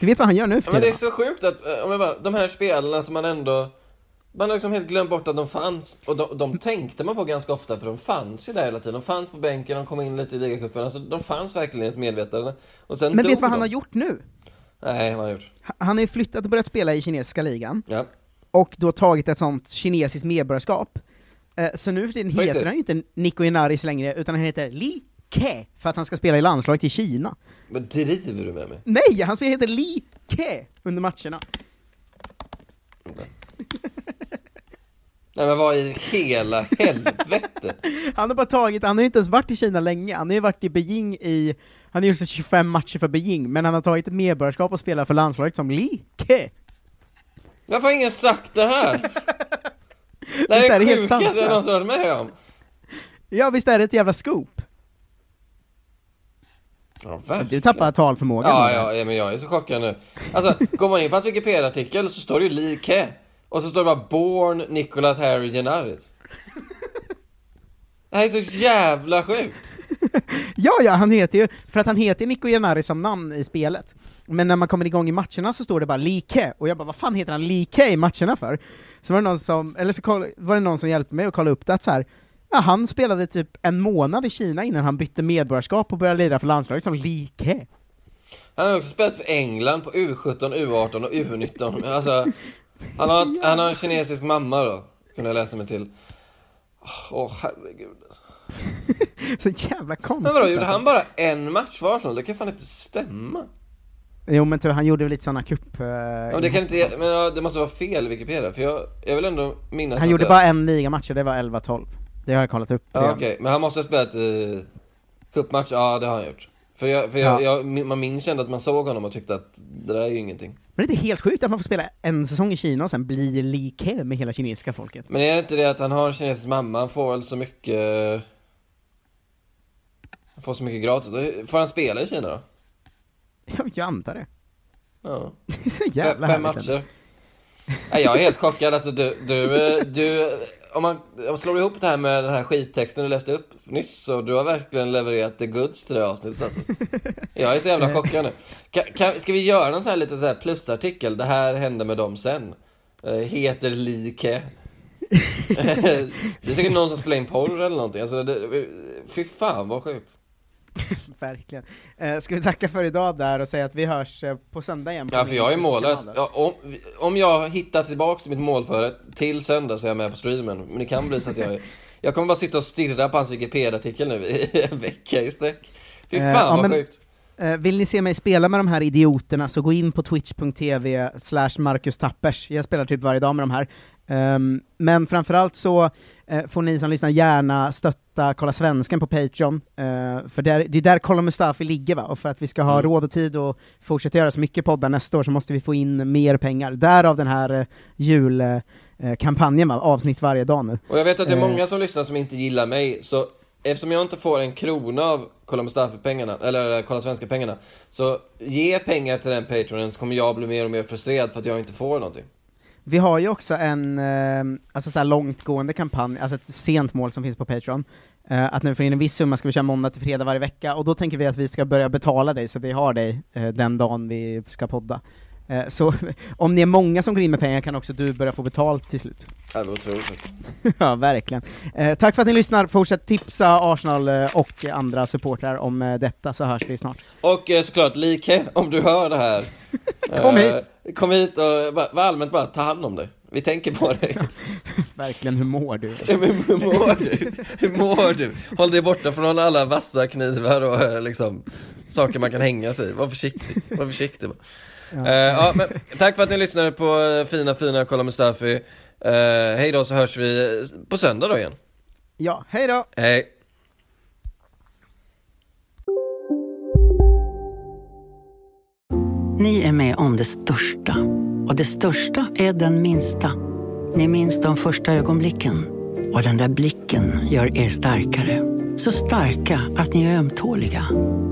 S2: Du vet vad han gör nu för
S4: Men det är så sjukt att, eh, om jag bara, de här spelarna som man ändå man har liksom helt glömt bort att de fanns, och de, de tänkte man på ganska ofta för de fanns ju där hela tiden. De fanns på bänken, de kom in lite i ligacupen, alltså de fanns verkligen i ens medvetande. Och sen
S2: Men vet du vad han
S4: de.
S2: har gjort nu?
S4: Nej, vad har han gjort?
S2: Han har ju flyttat och börjat spela i kinesiska ligan,
S4: Ja.
S2: och då tagit ett sånt kinesiskt medborgarskap. Eh, så nu för tiden heter han ju inte Nico Genaris längre, utan han heter Li Ke, för att han ska spela i landslaget i Kina.
S4: Vad driver du med mig?
S2: Nej, han heter Li Ke under matcherna.
S4: Nej men vad i hela helvete?
S2: Han har bara tagit, han har ju inte ens varit i Kina länge, han har ju varit i Beijing i, han har gjort 25 matcher för Beijing, men han har tagit ett medborgarskap och spelar för landslaget som Li Ke.
S4: Varför har ingen sagt det här? Det här
S2: är det
S4: sjukaste jag någonsin varit med om.
S2: Ja visst är det ett jävla scoop?
S4: Ja, verkligen.
S2: Du tappar talförmågan.
S4: Ja, ja, ja, men jag är så chockad nu. Alltså, går man in på hans Wikipedia-artikel så står det ju Lee Ke. Och så står det bara Born Nicholas Harry Genaris. Det här är så jävla sjukt.
S2: Ja, ja, han heter ju, för att han heter Nico Janari som namn i spelet. Men när man kommer igång i matcherna så står det bara Lee Ke, och jag bara vad fan heter han Lee Ke i matcherna för? Så var det någon som, eller så koll, var det någon som hjälpte mig att kolla upp det, att så här, ja, han spelade typ en månad i Kina innan han bytte medborgarskap och började lira för landslaget som Lee Ke.
S4: Han har också spelat för England på U17, U18 och U19. Alltså, han har, han har en kinesisk mamma då, kunde jag läsa mig till. Åh, herregud alltså.
S2: Så jävla konstigt
S4: Men vadå, gjorde
S2: alltså.
S4: han bara en match för Arsenal? Det kan fan inte stämma.
S2: Jo men typ, han gjorde väl lite sådana cup... eh,
S4: Ja, men det kan inte, men ja, det måste vara fel Wikipedia, för jag, jag vill ändå minnas
S2: Han gjorde
S4: jag...
S2: bara en ligamatch och det var 11-12. Det har jag kollat upp.
S4: Ja okej, men han måste ha spelat eh, cupmatch, ja det har han gjort. För, jag, för jag,
S2: Ja.
S4: jag, man minns ändå att man såg honom och tyckte att det där är ju ingenting.
S2: Men det är inte helt sjukt att man får spela en säsong i Kina och sen bli Lee Ke med hela kinesiska folket.
S4: Men är det inte det att han har en kinesisk mamma, han får väl så mycket... Han får så mycket gratis, får han spela i Kina då?
S2: Ja, jag antar det.
S4: Ja.
S2: Det är så
S4: Fem,
S2: jävla
S4: fem
S2: härligt ändå.
S4: matcher. Nej, jag är helt chockad, alltså du, du, eh, du, om man, om man slår ihop det här med den här skittexten du läste upp nyss, så du har verkligen levererat the goods till det här avsnittet alltså. Jag är så jävla chockad nu. Kan, kan, ska vi göra någon sån här lite så här plusartikel, det här hände med dem sen? Eh, heter Like. det är säkert någon som spelar in porr eller någonting, alltså det, fy fan vad sjukt.
S2: Verkligen. Eh, ska vi tacka för idag där och säga att vi hörs eh, på söndag igen? på
S4: Ja, för jag är mållös. Ja, om, om jag hittar tillbaks till mitt målföre till söndag så är jag med på streamen. Men det kan bli så att jag är, Jag kommer bara sitta och stirra på hans Wikipedia-artikel nu i en vecka i sträck. Fy fan
S2: Eh, ja,
S4: vad
S2: men-
S4: sjukt.
S2: Eh, vill ni se mig spela med de här idioterna så gå in på twitch.tv slash Marcus Tappers. Jag spelar typ varje dag med de här. Ehm, men framförallt så eh, får ni som lyssnar gärna stötta Kolla Svensken på Patreon, eh, för där, det är där Kolla Mustafi ligger va, och för att vi ska ha
S4: Mm.
S2: råd och tid och fortsätta göra så mycket poddar nästa år så måste vi få in mer pengar. Därav den här eh, julkampanjen va, avsnitt varje dag nu.
S4: Och jag vet att det är många som lyssnar som inte gillar mig, så eftersom jag inte får en krona av Kolla Mustafi-pengarna, eller Kolla Svenska-pengarna, så ge pengar till den Patreonen så kommer jag bli mer och mer frustrerad för att jag inte får någonting.
S2: Vi har ju också en eh, alltså så här långtgående kampanj, alltså ett sent mål som finns på Patreon, eh, att när vi får in en viss summa ska vi köra måndag till fredag varje vecka, och då tänker vi att vi ska börja betala dig så vi har dig eh, den dagen vi ska podda. Så om ni är många som går in med pengar kan också du börja få betalt till slut.
S4: Ja, det otroligt
S2: ja, verkligen. Eh, tack för att ni lyssnar, fortsätt tipsa Arsenal och andra supportrar om detta, så hörs vi snart.
S4: Och eh, såklart, Like, om du hör det här
S2: Kom hit.
S4: Kom hit och bara, var allmänt bara ta hand om dig Vi tänker på dig
S2: Verkligen, hur mår du?
S4: Ja, men Hur mår du? Hur mår du? Håll dig borta från alla vassa knivar och eh, liksom Saker man kan hänga sig i, var försiktig, var försiktig bara.
S2: Ja.
S4: Eh, ja, men tack för att ni lyssnade på eh, fina fina Kolla Mustafi uh, Hej då så hörs vi på söndag då igen
S2: Ja, hej då!
S4: Hej
S8: Ni är med om det största. Och det största är den minsta. Ni minns de första ögonblicken. Och den där blicken gör er starkare. Så starka att ni är ömtåliga.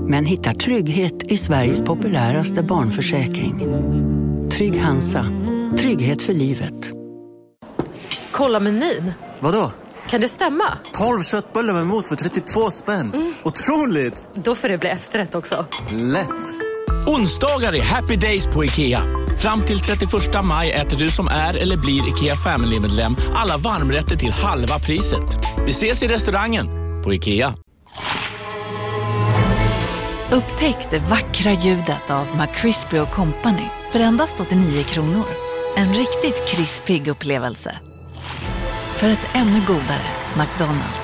S8: Men hittar trygghet i Sveriges populäraste barnförsäkring. Trygg Hansa. Trygghet för livet.
S11: Kolla menyn.
S12: Vadå?
S11: Kan det stämma?
S12: 12 köttbullar med mos för 32 spänn. Otroligt!
S11: Då får det bli efterrätt också.
S12: Lätt!
S13: Onsdagar är happy days på IKEA. Fram till 31 maj äter du som är eller blir IKEA Family-medlem alla varmrätter till halva priset. Vi ses i restaurangen på IKEA.
S5: Upptäck det vackra ljudet av McCrispy Company för endast 89 kronor. En riktigt krispig upplevelse. För ett ännu godare McDonalds.